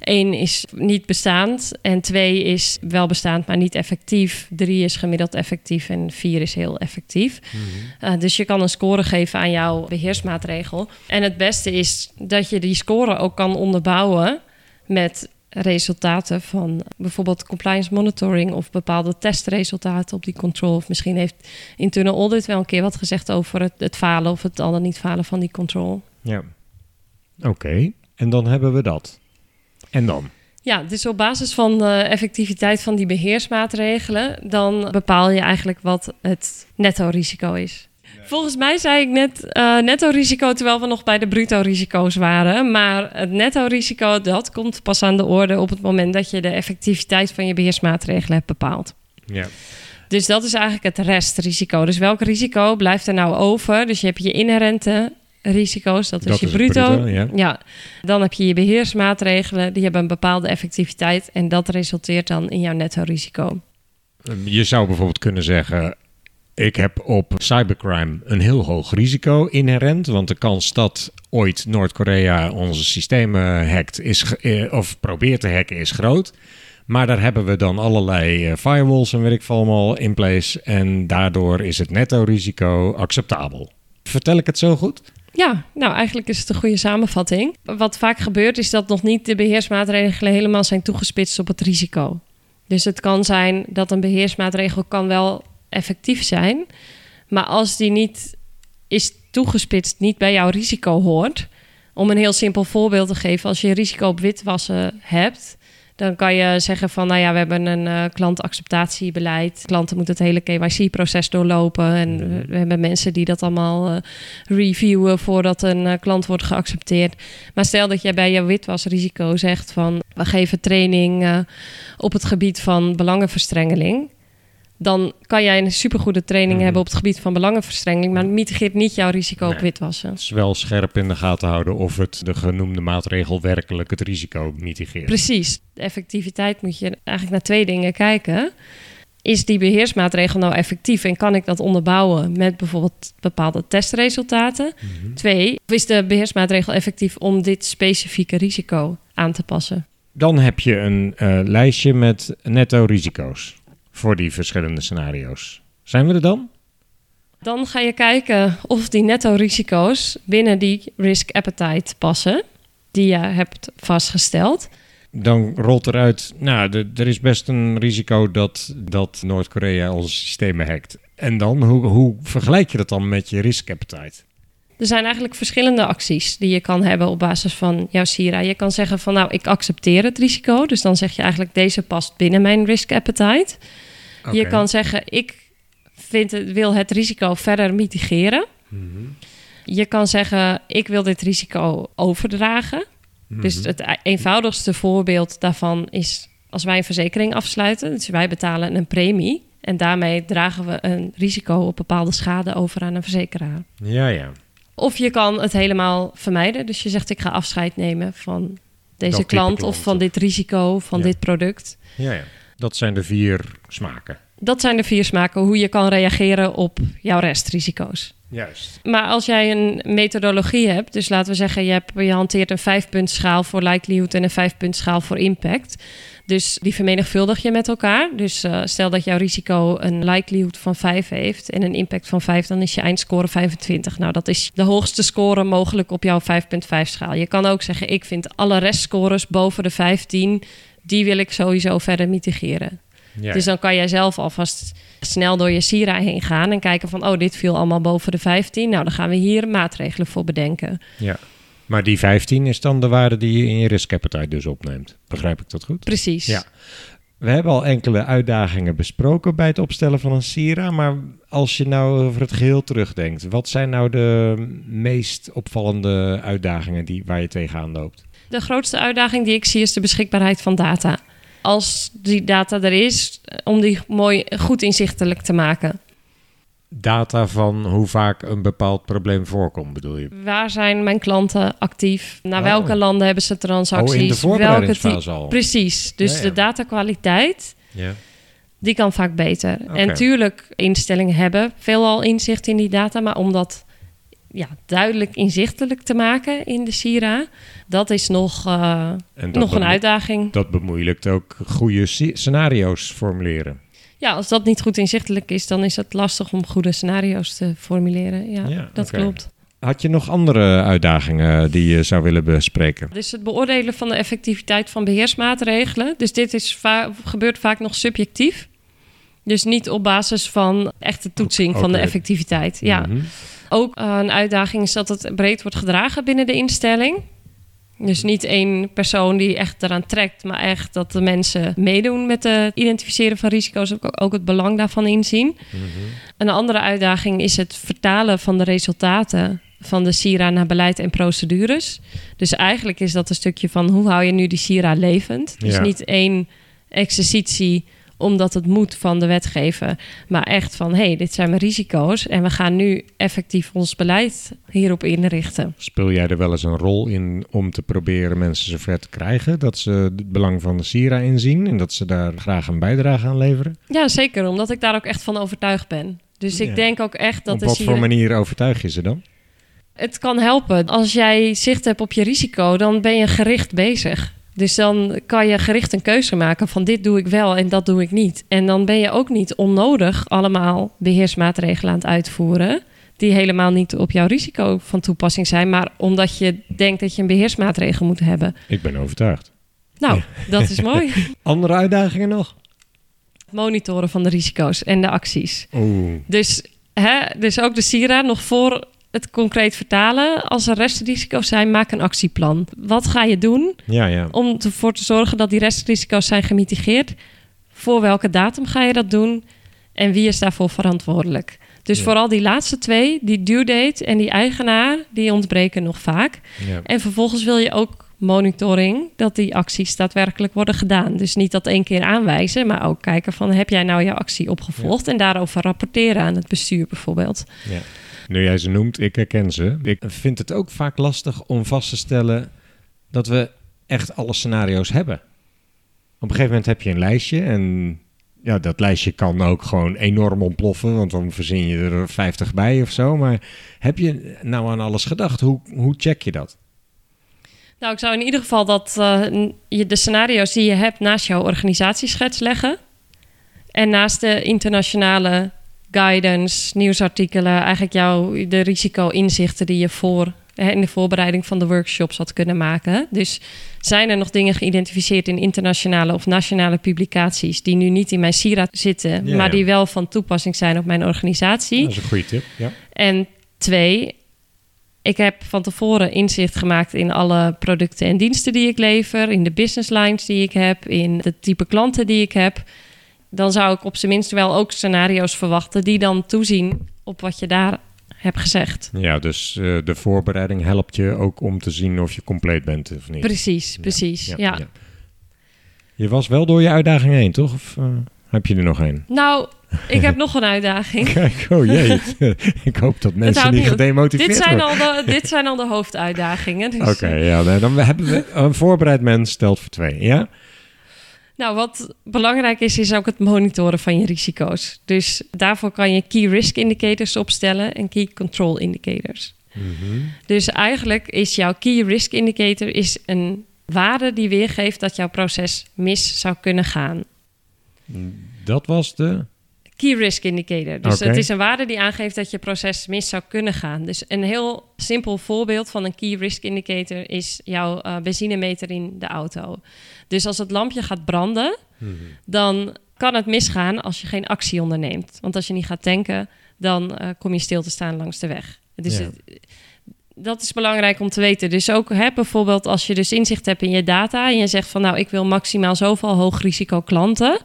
één is niet bestaand en twee is wel bestaand, maar niet effectief. Drie is gemiddeld effectief en vier is heel effectief. uh, dus je kan een score geven aan jouw beheersmaatregel. En het beste is dat je die score ook kan onderbouwen met resultaten van bijvoorbeeld compliance monitoring of bepaalde testresultaten op die control. Of misschien heeft internal audit wel een keer wat gezegd over het, het falen of het al dan niet falen van die control. Ja. Oké, en dan hebben we dat. En dan? Ja, dus op basis van de effectiviteit van die beheersmaatregelen, dan bepaal je eigenlijk wat het netto risico is. Volgens mij zei ik net uh, netto risico terwijl we nog bij de bruto risico's waren. Maar het netto risico dat komt pas aan de orde op het moment dat je de effectiviteit van je beheersmaatregelen hebt bepaald. Ja. Dus dat is eigenlijk het restrisico. Dus welk risico blijft er nou over? Dus je hebt je inherente risico's, dat is je is bruto. bruto, ja. Dan heb je je beheersmaatregelen, die hebben een bepaalde effectiviteit en dat resulteert dan in jouw netto risico. Je zou bijvoorbeeld kunnen zeggen: Ik heb op cybercrime een heel hoog risico inherent. Want de kans dat ooit Noord-Korea onze systemen hackt is, eh, of probeert te hacken is groot. Maar daar hebben we dan allerlei eh, firewalls en weet ik veel allemaal in place. En daardoor is het netto risico acceptabel. Vertel ik het zo goed? Ja, nou eigenlijk is het een goede samenvatting. Wat vaak gebeurt is dat nog niet de beheersmaatregelen helemaal zijn toegespitst op het risico. Dus het kan zijn dat een beheersmaatregel kan wel effectief zijn, maar als die niet is toegespitst, niet bij jouw risico hoort. Om een heel simpel voorbeeld te geven, als je risico op witwassen hebt, dan kan je zeggen van, nou ja, we hebben een eh, klantacceptatiebeleid. Klanten moeten het hele KYC-proces doorlopen. En we- we hebben mensen die dat allemaal eh, reviewen voordat een eh, klant wordt geaccepteerd. Maar stel dat jij bij je witwasrisico zegt van, we geven training op het gebied van belangenverstrengeling. Dan kan jij een supergoede training Mhm. hebben op het gebied van belangenverstrengeling, maar het mitigeert niet jouw risico op witwassen. Het is wel scherp in de gaten houden of het de genoemde maatregel werkelijk het risico mitigeert. Precies. De effectiviteit moet je eigenlijk naar twee dingen kijken. Is die beheersmaatregel nou effectief en kan ik dat onderbouwen met bijvoorbeeld bepaalde testresultaten? Twee, of is de beheersmaatregel effectief om dit specifieke risico aan te passen? Dan heb je een eh, lijstje met netto risico's voor die verschillende scenario's. Zijn we er dan? Dan ga je kijken of die netto risico's binnen die risk appetite passen die je hebt vastgesteld. Dan rolt eruit, nou, de- er is best een risico dat, dat Noord-Korea onze systemen hackt. En dan, hoe, hoe vergelijk je dat dan met je risk appetite? Er zijn eigenlijk verschillende acties die je kan hebben op basis van jouw SIRA. Je kan zeggen van nou, ik accepteer het risico. Dus dan zeg je eigenlijk deze past binnen mijn risk appetite. Je kan zeggen ik vind het, wil het risico verder mitigeren. Je kan zeggen ik wil dit risico overdragen. Dus het e- eenvoudigste voorbeeld daarvan is als wij een verzekering afsluiten. Dus wij betalen een premie. En daarmee dragen we een risico op bepaalde schade over aan een verzekeraar. Ja, ja. Of je kan het helemaal vermijden. Dus je zegt ik ga afscheid nemen van deze klant klant, of van dit risico, van Ja. dit product. ja, ja. Dat zijn de vier smaken. Dat zijn de vier smaken hoe je kan reageren op jouw restrisico's. Juist. Maar als jij een methodologie hebt, dus laten we zeggen, je, hebt, je hanteert een vijfpuntschaal voor likelihood en een vijfpuntschaal voor impact. Dus die vermenigvuldig je met elkaar. Dus uh, stel dat jouw risico een likelihood van 5 heeft en een impact van 5, dan is je eindscore 25. Nou, dat is de hoogste score mogelijk op jouw 5.5 schaal. Je kan ook zeggen, ik vind alle restscores boven de 15, die wil ik sowieso verder mitigeren. Ja, dus dan kan jij zelf alvast snel door je Sira heen gaan en kijken van, oh, dit viel allemaal boven de 15. Nou, dan gaan we hier maatregelen voor bedenken. Ja, maar die 15 is dan de waarde die je in je risk appetite dus opneemt. Begrijp ik dat goed? Precies. Ja. We hebben al enkele uitdagingen besproken bij het opstellen van een Sira, maar als je nou over het geheel terugdenkt, wat zijn nou de meest opvallende uitdagingen die, waar je tegenaan loopt? De grootste uitdaging die ik zie is de beschikbaarheid van data als die data er is, om die mooi goed inzichtelijk te maken. Data van hoe vaak een bepaald probleem voorkomt, bedoel je? Waar zijn mijn klanten actief? Naar oh. welke landen hebben ze transacties? Oh, in de voorbereidingsfase al? Precies. Dus de datakwaliteit, ja. die kan vaak beter. En tuurlijk, instellingen hebben veelal inzicht in die data, maar omdat ja, duidelijk inzichtelijk te maken in de Sira. Dat is nog, uh, nog een uitdaging. Dat bemoeilijkt ook goede scenario's formuleren. Ja, als dat niet goed inzichtelijk is, dan is het lastig om goede scenario's te formuleren. Ja, dat klopt. Had je nog andere uitdagingen die je zou willen bespreken? Dus het beoordelen van de effectiviteit van beheersmaatregelen. Dus dit is gebeurt vaak nog subjectief. Dus niet op basis van echte toetsing van de effectiviteit. Ja. Mhm. Ook uh, een uitdaging is dat het breed wordt gedragen binnen de instelling. Dus niet één persoon die echt eraan trekt, maar echt dat de mensen meedoen met het identificeren van risico's, ook, ook het belang daarvan inzien. Mhm. Een andere uitdaging is het vertalen van de resultaten van de SIRA naar beleid en procedures. Dus eigenlijk is dat een stukje van hoe hou je nu die SIRA levend. Dus niet één exercitie omdat het moet van de wetgever. Maar echt van, hé, hey, dit zijn mijn risico's en we gaan nu effectief ons beleid hierop inrichten. Speel jij er wel eens een rol in om te proberen mensen zover te krijgen dat ze het belang van de Sira inzien en dat ze daar graag een bijdrage aan leveren? Ja, zeker, omdat ik daar ook echt van overtuigd ben. Dus ik denk ook echt dat. Op wat voor manier overtuig je ze dan? Het kan helpen. Als jij zicht hebt op je risico, dan ben je gericht bezig. Dus dan kan je gericht een keuze maken van dit doe ik wel en dat doe ik niet. En dan ben je ook niet onnodig allemaal beheersmaatregelen aan het uitvoeren. Die helemaal niet op jouw risico van toepassing zijn, maar omdat je denkt dat je een beheersmaatregel moet hebben. Ik ben overtuigd. Nou, dat is (laughs) mooi. Andere uitdagingen nog? Monitoren van de risico's en de acties. Oeh. Dus, hè, dus ook de SIRA nog voor het concreet vertalen. Als er restrisico's zijn, maak een actieplan. Wat ga je doen ja, ja. om ervoor te zorgen dat die restrisico's zijn gemitigeerd? Voor welke datum ga je dat doen? En wie is daarvoor verantwoordelijk? Dus vooral die laatste twee, die due date en die eigenaar, die ontbreken nog vaak. Ja. En vervolgens wil je ook monitoring dat die acties daadwerkelijk worden gedaan. Dus niet dat één keer aanwijzen, maar ook kijken van heb jij nou jouw actie opgevolgd en daarover rapporteren aan het bestuur bijvoorbeeld. Ja. Nu jij ze noemt, ik herken ze. Ik vind het ook vaak lastig om vast te stellen dat we echt alle scenario's hebben. Op een gegeven moment heb je een lijstje en ja, dat lijstje kan ook gewoon enorm ontploffen, want dan verzin je er 50 bij of zo. Maar heb je nou aan alles gedacht? Hoe, hoe check je dat? Nou, ik zou in ieder geval dat uh, je de scenario's die je hebt naast jouw organisatieschets leggen. En naast de internationale guidance, nieuwsartikelen, eigenlijk jouw de risico-inzichten die je voor in de voorbereiding van de workshops had kunnen maken. Dus zijn er nog dingen geïdentificeerd in internationale of nationale publicaties die nu niet in mijn SIRA zitten, maar die wel van toepassing zijn op mijn organisatie? Dat is een goede tip. Ja. En twee, ik heb van tevoren inzicht gemaakt in alle producten en diensten die ik lever, in de business lines die ik heb, in de type klanten die ik heb dan zou ik op zijn minst wel ook scenario's verwachten die dan toezien op wat je daar hebt gezegd. Ja, dus uh, de voorbereiding helpt je ook om te zien of je compleet bent of niet. Precies, precies. Ja. ja, Je was wel door je uitdaging heen, toch? Of uh, heb je er nog een? Nou, ik heb (laughs) nog een uitdaging. Kijk, oh jee. (laughs) ik hoop dat mensen niet gedemotiveerd dit zijn Al de, dit zijn al de hoofduitdagingen. Dus Oké, ja, dan hebben we een voorbereid mens stelt voor twee, ja? Nou, wat belangrijk is, is ook het monitoren van je risico's. Dus daarvoor kan je key risk indicators opstellen en key control indicators. Dus eigenlijk is jouw key risk indicator is een waarde die weergeeft dat jouw proces mis zou kunnen gaan. Dat was de. Key risk indicator. Dus het is een waarde die aangeeft dat je proces mis zou kunnen gaan. Dus een heel simpel voorbeeld van een key risk indicator is jouw eh, benzinemeter in de auto. Dus als het lampje gaat branden, dan kan het misgaan als je geen actie onderneemt. Want als je niet gaat tanken, dan eh, kom je stil te staan langs de weg. Dus Ja. het- dat is belangrijk om te weten. Dus ook hè, bijvoorbeeld als je dus inzicht hebt in je data en je zegt van nou, ik wil maximaal zoveel hoog risico klanten.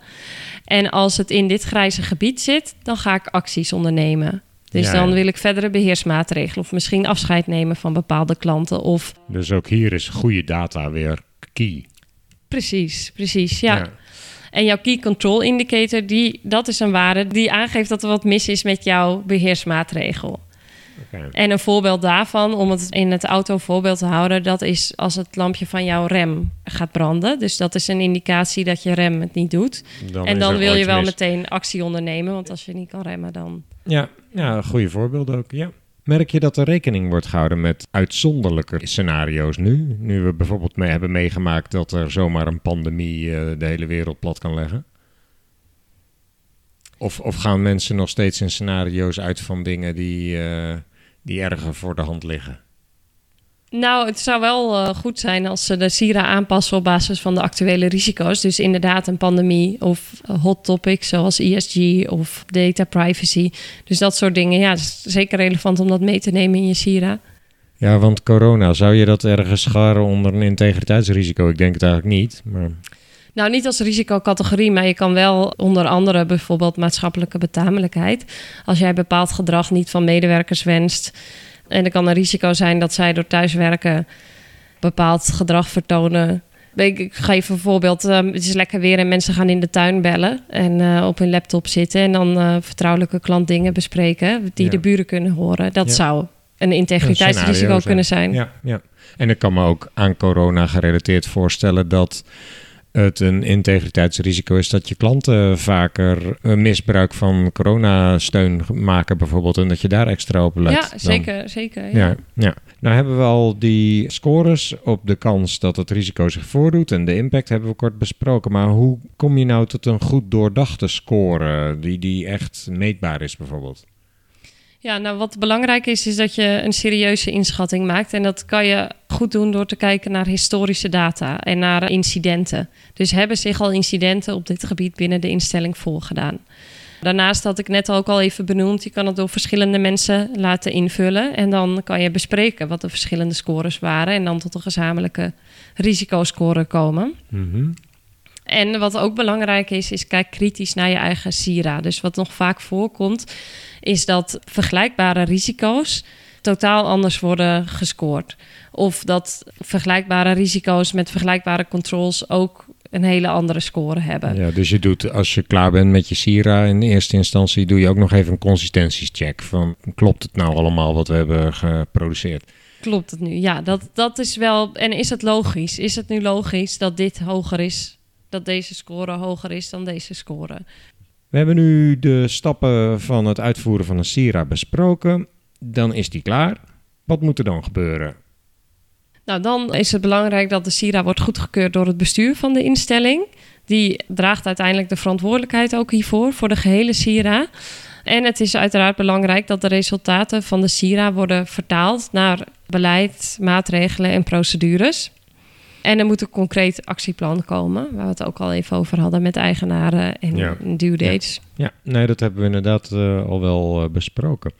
En als het in dit grijze gebied zit, dan ga ik acties ondernemen. Dus Ja, dan wil ik verdere beheersmaatregelen of misschien afscheid nemen van bepaalde klanten. Of Dus ook hier is goede data weer key. Precies, precies, ja. En jouw key control indicator, die, dat is een waarde die aangeeft dat er wat mis is met jouw beheersmaatregel. En een voorbeeld daarvan, om het in het autovoorbeeld te houden, dat is als het lampje van jouw rem gaat branden. Dus dat is een indicatie dat je rem het niet doet. Dan en dan wil je wel mis. meteen actie ondernemen, want als je niet kan remmen, dan. Ja, ja, goede voorbeeld ook. Ja. Merk je dat er rekening wordt gehouden met uitzonderlijke scenario's nu? Nu we bijvoorbeeld mee hebben meegemaakt dat er zomaar een pandemie eh, de hele wereld plat kan leggen? Of, of gaan mensen nog steeds in scenario's uit van dingen die, eh, die erger voor de hand liggen? Nou, het zou wel eh, goed zijn als ze de SIRA aanpassen op basis van de actuele risico's. Dus inderdaad een pandemie of eh, hot topics zoals ESG of data privacy. Dus dat soort dingen. Ja, het is zeker relevant om dat mee te nemen in je SIRA. Ja, want corona, zou je dat ergens scharen onder een integriteitsrisico? Ik denk het eigenlijk niet. Maar Nou, niet als risicocategorie, maar je kan wel onder andere bijvoorbeeld maatschappelijke betamelijkheid. Als jij bepaald gedrag niet van medewerkers wenst. En er kan een risico zijn dat zij door thuiswerken bepaald gedrag vertonen. Ik ik geef een voorbeeld. ehm, het is lekker weer en mensen gaan in de tuin bellen en eh, op hun laptop zitten en dan eh, vertrouwelijke klantdingen bespreken die Ja. de buren kunnen horen. Dat Ja. zou een integriteitsrisico kunnen zijn. Ja, ja. En ik kan me ook aan corona gerelateerd voorstellen dat het een integriteitsrisico is dat je klanten vaker een misbruik van coronasteun maken bijvoorbeeld en dat je daar extra op let. Ja, dan. zeker, zeker. Ja. Ja, ja. Nou hebben we al die scores op de kans dat het risico zich voordoet en de impact hebben we kort besproken. Maar hoe kom je nou tot een goed doordachte score die, die echt meetbaar is bijvoorbeeld? Ja, nou wat belangrijk is, is dat je een serieuze inschatting maakt. En dat kan je goed doen door te kijken naar historische data en naar incidenten. Dus hebben zich al incidenten op dit gebied binnen de instelling voorgedaan? Daarnaast had ik net ook al even benoemd, je kan het door verschillende mensen laten invullen. En dan kan je bespreken wat de verschillende scores waren en dan tot een gezamenlijke risicoscore komen. En wat ook belangrijk is, is kijk kritisch naar je eigen SIRA. Dus wat nog vaak voorkomt, is dat vergelijkbare risico's totaal anders worden gescoord. Of dat vergelijkbare risico's met vergelijkbare controls ook een hele andere score hebben. Ja, dus je doet als je klaar bent met je Sira in eerste instantie doe je ook nog even een consistentiescheck van klopt het nou allemaal wat we hebben geproduceerd? Klopt het nu? Ja, dat, dat is wel. En is het logisch? Is het nu logisch dat dit hoger is? Dat deze score hoger is dan deze score? We hebben nu de stappen van het uitvoeren van een Sira besproken. Dan is die klaar. Wat moet er dan gebeuren? Nou, dan is het belangrijk dat de SIRA wordt goedgekeurd door het bestuur van de instelling. Die draagt uiteindelijk de verantwoordelijkheid ook hiervoor, voor de gehele SIRA. En het is uiteraard belangrijk dat de resultaten van de SIRA worden vertaald naar beleid, maatregelen en procedures. En er moet een concreet actieplan komen, waar we het ook al even over hadden met eigenaren en Ja. due dates. Ja, nee, dat hebben we inderdaad eh, al wel eh, besproken.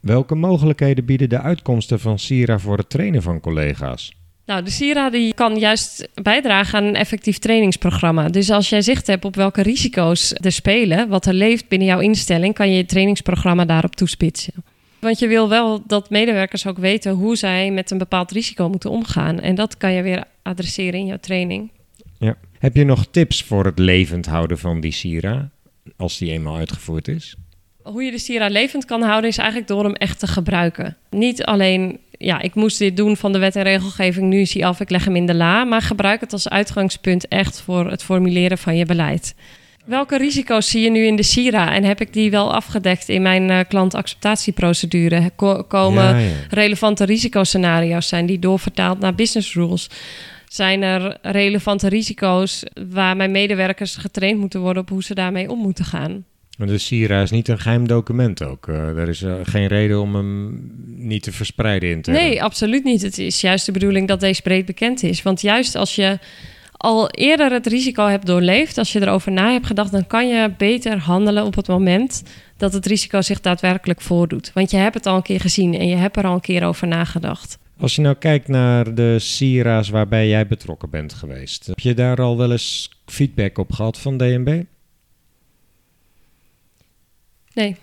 Welke mogelijkheden bieden de uitkomsten van Sira voor het trainen van collega's? Nou, de SIRA die kan juist bijdragen aan een effectief trainingsprogramma. Dus als jij zicht hebt op welke risico's er spelen, wat er leeft binnen jouw instelling, kan je je trainingsprogramma daarop toespitsen. Want je wil wel dat medewerkers ook weten hoe zij met een bepaald risico moeten omgaan. En dat kan je weer adresseren in jouw training. Ja. Heb je nog tips voor het levend houden van die Sira, als die eenmaal uitgevoerd is? Hoe je de SIRA levend kan houden is eigenlijk door hem echt te gebruiken. Niet alleen ja, ik moest dit doen van de wet en regelgeving. Nu is hij af, ik leg hem in de la. Maar gebruik het als uitgangspunt echt voor het formuleren van je beleid. Welke risico's zie je nu in de SIRA en heb ik die wel afgedekt in mijn uh, klantacceptatieprocedure? komen relevante risicoscenario's zijn die doorvertaald naar business rules? Zijn er relevante risico's waar mijn medewerkers getraind moeten worden op hoe ze daarmee om moeten gaan? De SIRA is niet een geheim document ook. Uh, er is uh, geen reden om hem niet te verspreiden in te Nee, absoluut niet. Het is juist de bedoeling dat deze breed bekend is. Want juist als je al eerder het risico hebt doorleefd, als je erover na hebt gedacht, dan kan je beter handelen op het moment dat het risico zich daadwerkelijk voordoet. Want je hebt het al een keer gezien en je hebt er al een keer over nagedacht. Als je nou kijkt naar de Sira's waarbij jij betrokken bent geweest, heb je daar al wel eens feedback op gehad van DNB? Nee.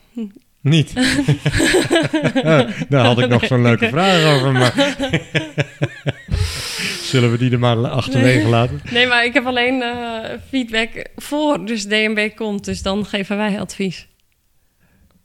Niet? (laughs) Daar had ik nog zo'n leuke vraag over, maar... (laughs) Zullen we die er maar achterwege laten? Nee, maar ik heb alleen uh, feedback voor, dus DNB komt. Dus dan geven wij advies.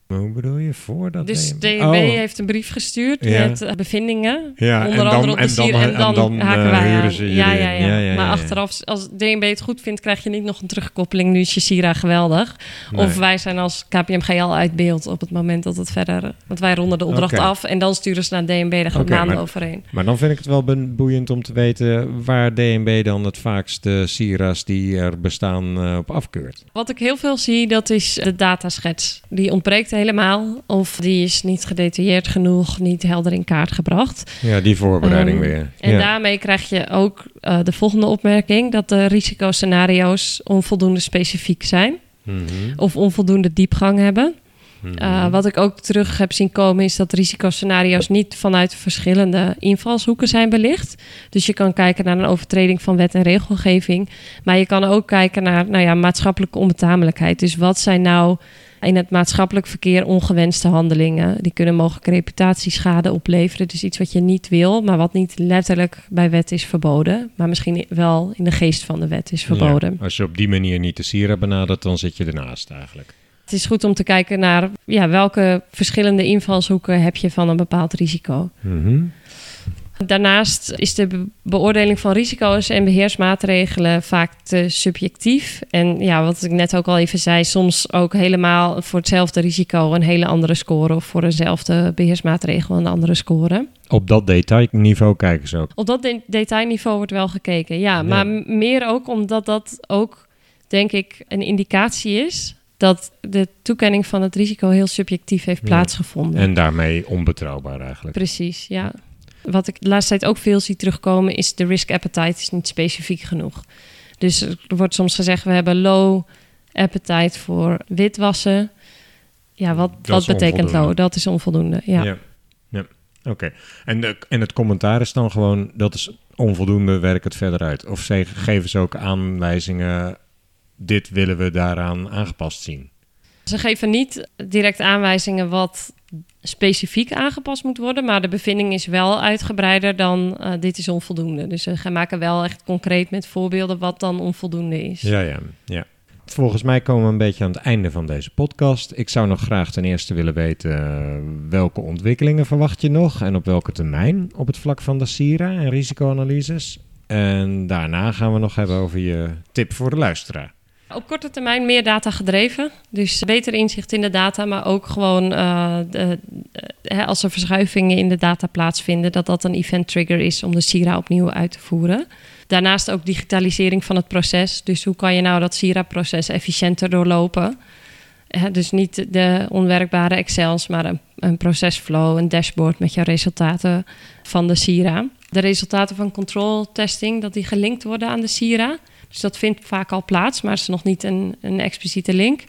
Hoe bedoel je voordat? Dus DNB oh. heeft een brief gestuurd met uh, bevindingen. Ja, onder en andere op de sier, en, dan, en dan haken uh, wij aan. Ja, ja, ja, ja, Maar achteraf, als DNB het goed vindt, krijg je niet nog een terugkoppeling. Nu is je Sira geweldig. Of wij zijn als KPMG al uit beeld op het moment dat het verder... Want wij ronden de opdracht af en dan sturen ze naar DNB. Daar gaan okay, maanden maar, overheen. Maar dan vind ik het wel boeiend om te weten... waar DNB dan het vaakst de Sira's die er bestaan uh, op afkeurt. Wat ik heel veel zie, dat is de dataschets. Die ontbreekt helemaal. Of die is niet gedetailleerd genoeg, niet helder in kaart gebracht. Ja, die voorbereiding um, weer. En daarmee krijg je ook uh, de volgende opmerking: dat de risicoscenario's onvoldoende specifiek zijn. Mm -hmm. Of onvoldoende diepgang hebben. Uh, wat ik ook terug heb zien komen is dat risicoscenario's niet vanuit verschillende invalshoeken zijn belicht. Dus je kan kijken naar een overtreding van wet en regelgeving. Maar je kan ook kijken naar nou ja, maatschappelijke onbetamelijkheid. Dus wat zijn nou in het maatschappelijk verkeer ongewenste handelingen. Die kunnen mogelijk reputatieschade opleveren. Dus iets wat je niet wil, maar wat niet letterlijk bij wet is verboden. Maar misschien wel in de geest van de wet is verboden. als je op die manier niet de Sira benadert, dan zit je ernaast eigenlijk. Het is goed om te kijken naar ja, welke verschillende invalshoeken heb je van een bepaald risico. Mm Daarnaast is de beoordeling van risico's en beheersmaatregelen vaak te subjectief. En ja, wat ik net ook al even zei, soms ook helemaal voor hetzelfde risico een hele andere score of voor eenzelfde beheersmaatregel een andere score. Op dat detailniveau kijken ze ook. Op dat de detailniveau wordt wel gekeken, ja. Maar meer ook omdat dat ook, denk ik, een indicatie is dat de toekenning van het risico heel subjectief heeft plaatsgevonden. En daarmee onbetrouwbaar eigenlijk. Precies, ja. Wat ik de laatste tijd ook veel zie terugkomen, is de risk appetite is niet specifiek genoeg. Dus er wordt soms gezegd, we hebben low appetite voor witwassen. Ja, wat, wat betekent low? Dat is onvoldoende, ja. ja. ja. Oké. En, en het commentaar is dan gewoon, dat is onvoldoende, werk het verder uit. Of ze, geven ze ook aanwijzingen, dit willen we daaraan aangepast zien? Ze geven niet direct aanwijzingen wat specifiek aangepast moet worden. Maar de bevinding is wel uitgebreider dan uh, dit is onvoldoende. Dus ze maken wel echt concreet met voorbeelden wat dan onvoldoende is. Ja, ja, ja. Volgens mij komen we een beetje aan het einde van deze podcast. Ik zou nog graag ten eerste willen weten uh, welke ontwikkelingen verwacht je nog en op welke termijn op het vlak van de SIRA en risicoanalyses. En daarna gaan we nog hebben over je tip voor de luisteraar. Op korte termijn meer data gedreven. Dus beter inzicht in de data, maar ook gewoon de, uh, als er verschuivingen in de data plaatsvinden, dat dat een event trigger is om de SIRA opnieuw uit te voeren. Daarnaast ook digitalisering van het proces. Dus hoe kan je nou dat SIRA-proces efficiënter doorlopen? dus niet de onwerkbare Excels, maar een, een procesflow, een dashboard met jouw resultaten van de SIRA. De resultaten van control testing, dat die gelinkt worden aan de SIRA. Dus dat vindt vaak al plaats, maar is nog niet een, een expliciete link.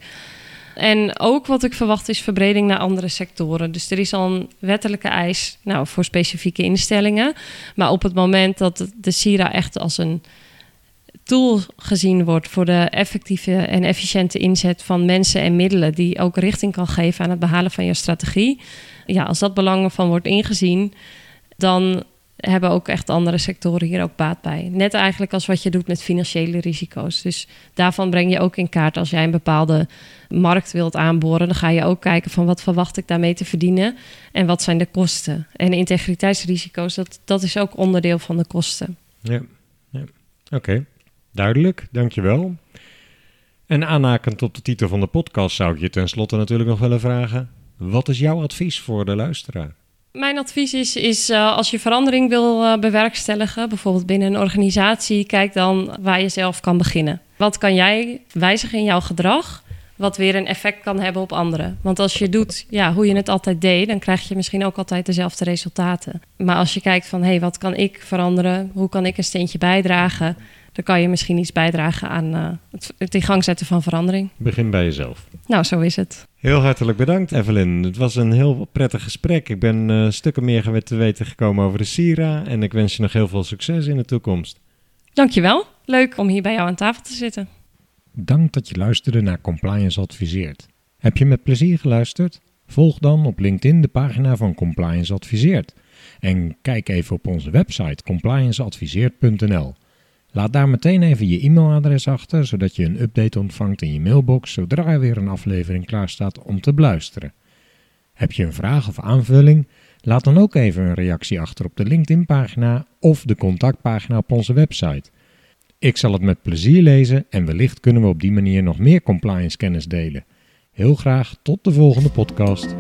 En ook wat ik verwacht is verbreding naar andere sectoren. Dus er is al een wettelijke eis nou, voor specifieke instellingen. Maar op het moment dat de SIRA echt als een tool gezien wordt voor de effectieve en efficiënte inzet van mensen en middelen, die ook richting kan geven aan het behalen van je strategie. Ja, als dat belangen van wordt ingezien, dan hebben ook echt andere sectoren hier ook baat bij. Net eigenlijk als wat je doet met financiële risico's. Dus daarvan breng je ook in kaart als jij een bepaalde markt wilt aanboren. Dan ga je ook kijken van wat verwacht ik daarmee te verdienen en wat zijn de kosten. En integriteitsrisico's, dat, dat is ook onderdeel van de kosten. Ja, ja. oké. Duidelijk, dankjewel. En aanhakend op de titel van de podcast zou ik je tenslotte natuurlijk nog willen vragen... wat is jouw advies voor de luisteraar? Mijn advies is, is uh, als je verandering wil uh, bewerkstelligen, bijvoorbeeld binnen een organisatie, kijk dan waar je zelf kan beginnen. Wat kan jij wijzigen in jouw gedrag, wat weer een effect kan hebben op anderen? Want als je doet ja, hoe je het altijd deed, dan krijg je misschien ook altijd dezelfde resultaten. Maar als je kijkt van hé, hey, wat kan ik veranderen? Hoe kan ik een steentje bijdragen? Dan kan je misschien iets bijdragen aan uh, het, het in gang zetten van verandering. Begin bij jezelf. Nou, zo is het. Heel hartelijk bedankt, Evelyn. Het was een heel prettig gesprek. Ik ben uh, stukken meer te weten gekomen over de Sira. En ik wens je nog heel veel succes in de toekomst. Dankjewel. Leuk om hier bij jou aan tafel te zitten. Dank dat je luisterde naar Compliance Adviseert. Heb je met plezier geluisterd? Volg dan op LinkedIn de pagina van Compliance Adviseert. En kijk even op onze website complianceadviseert.nl. Laat daar meteen even je e-mailadres achter, zodat je een update ontvangt in je mailbox zodra er weer een aflevering klaar staat om te beluisteren. Heb je een vraag of aanvulling? Laat dan ook even een reactie achter op de LinkedIn-pagina of de contactpagina op onze website. Ik zal het met plezier lezen en wellicht kunnen we op die manier nog meer compliance kennis delen. Heel graag tot de volgende podcast.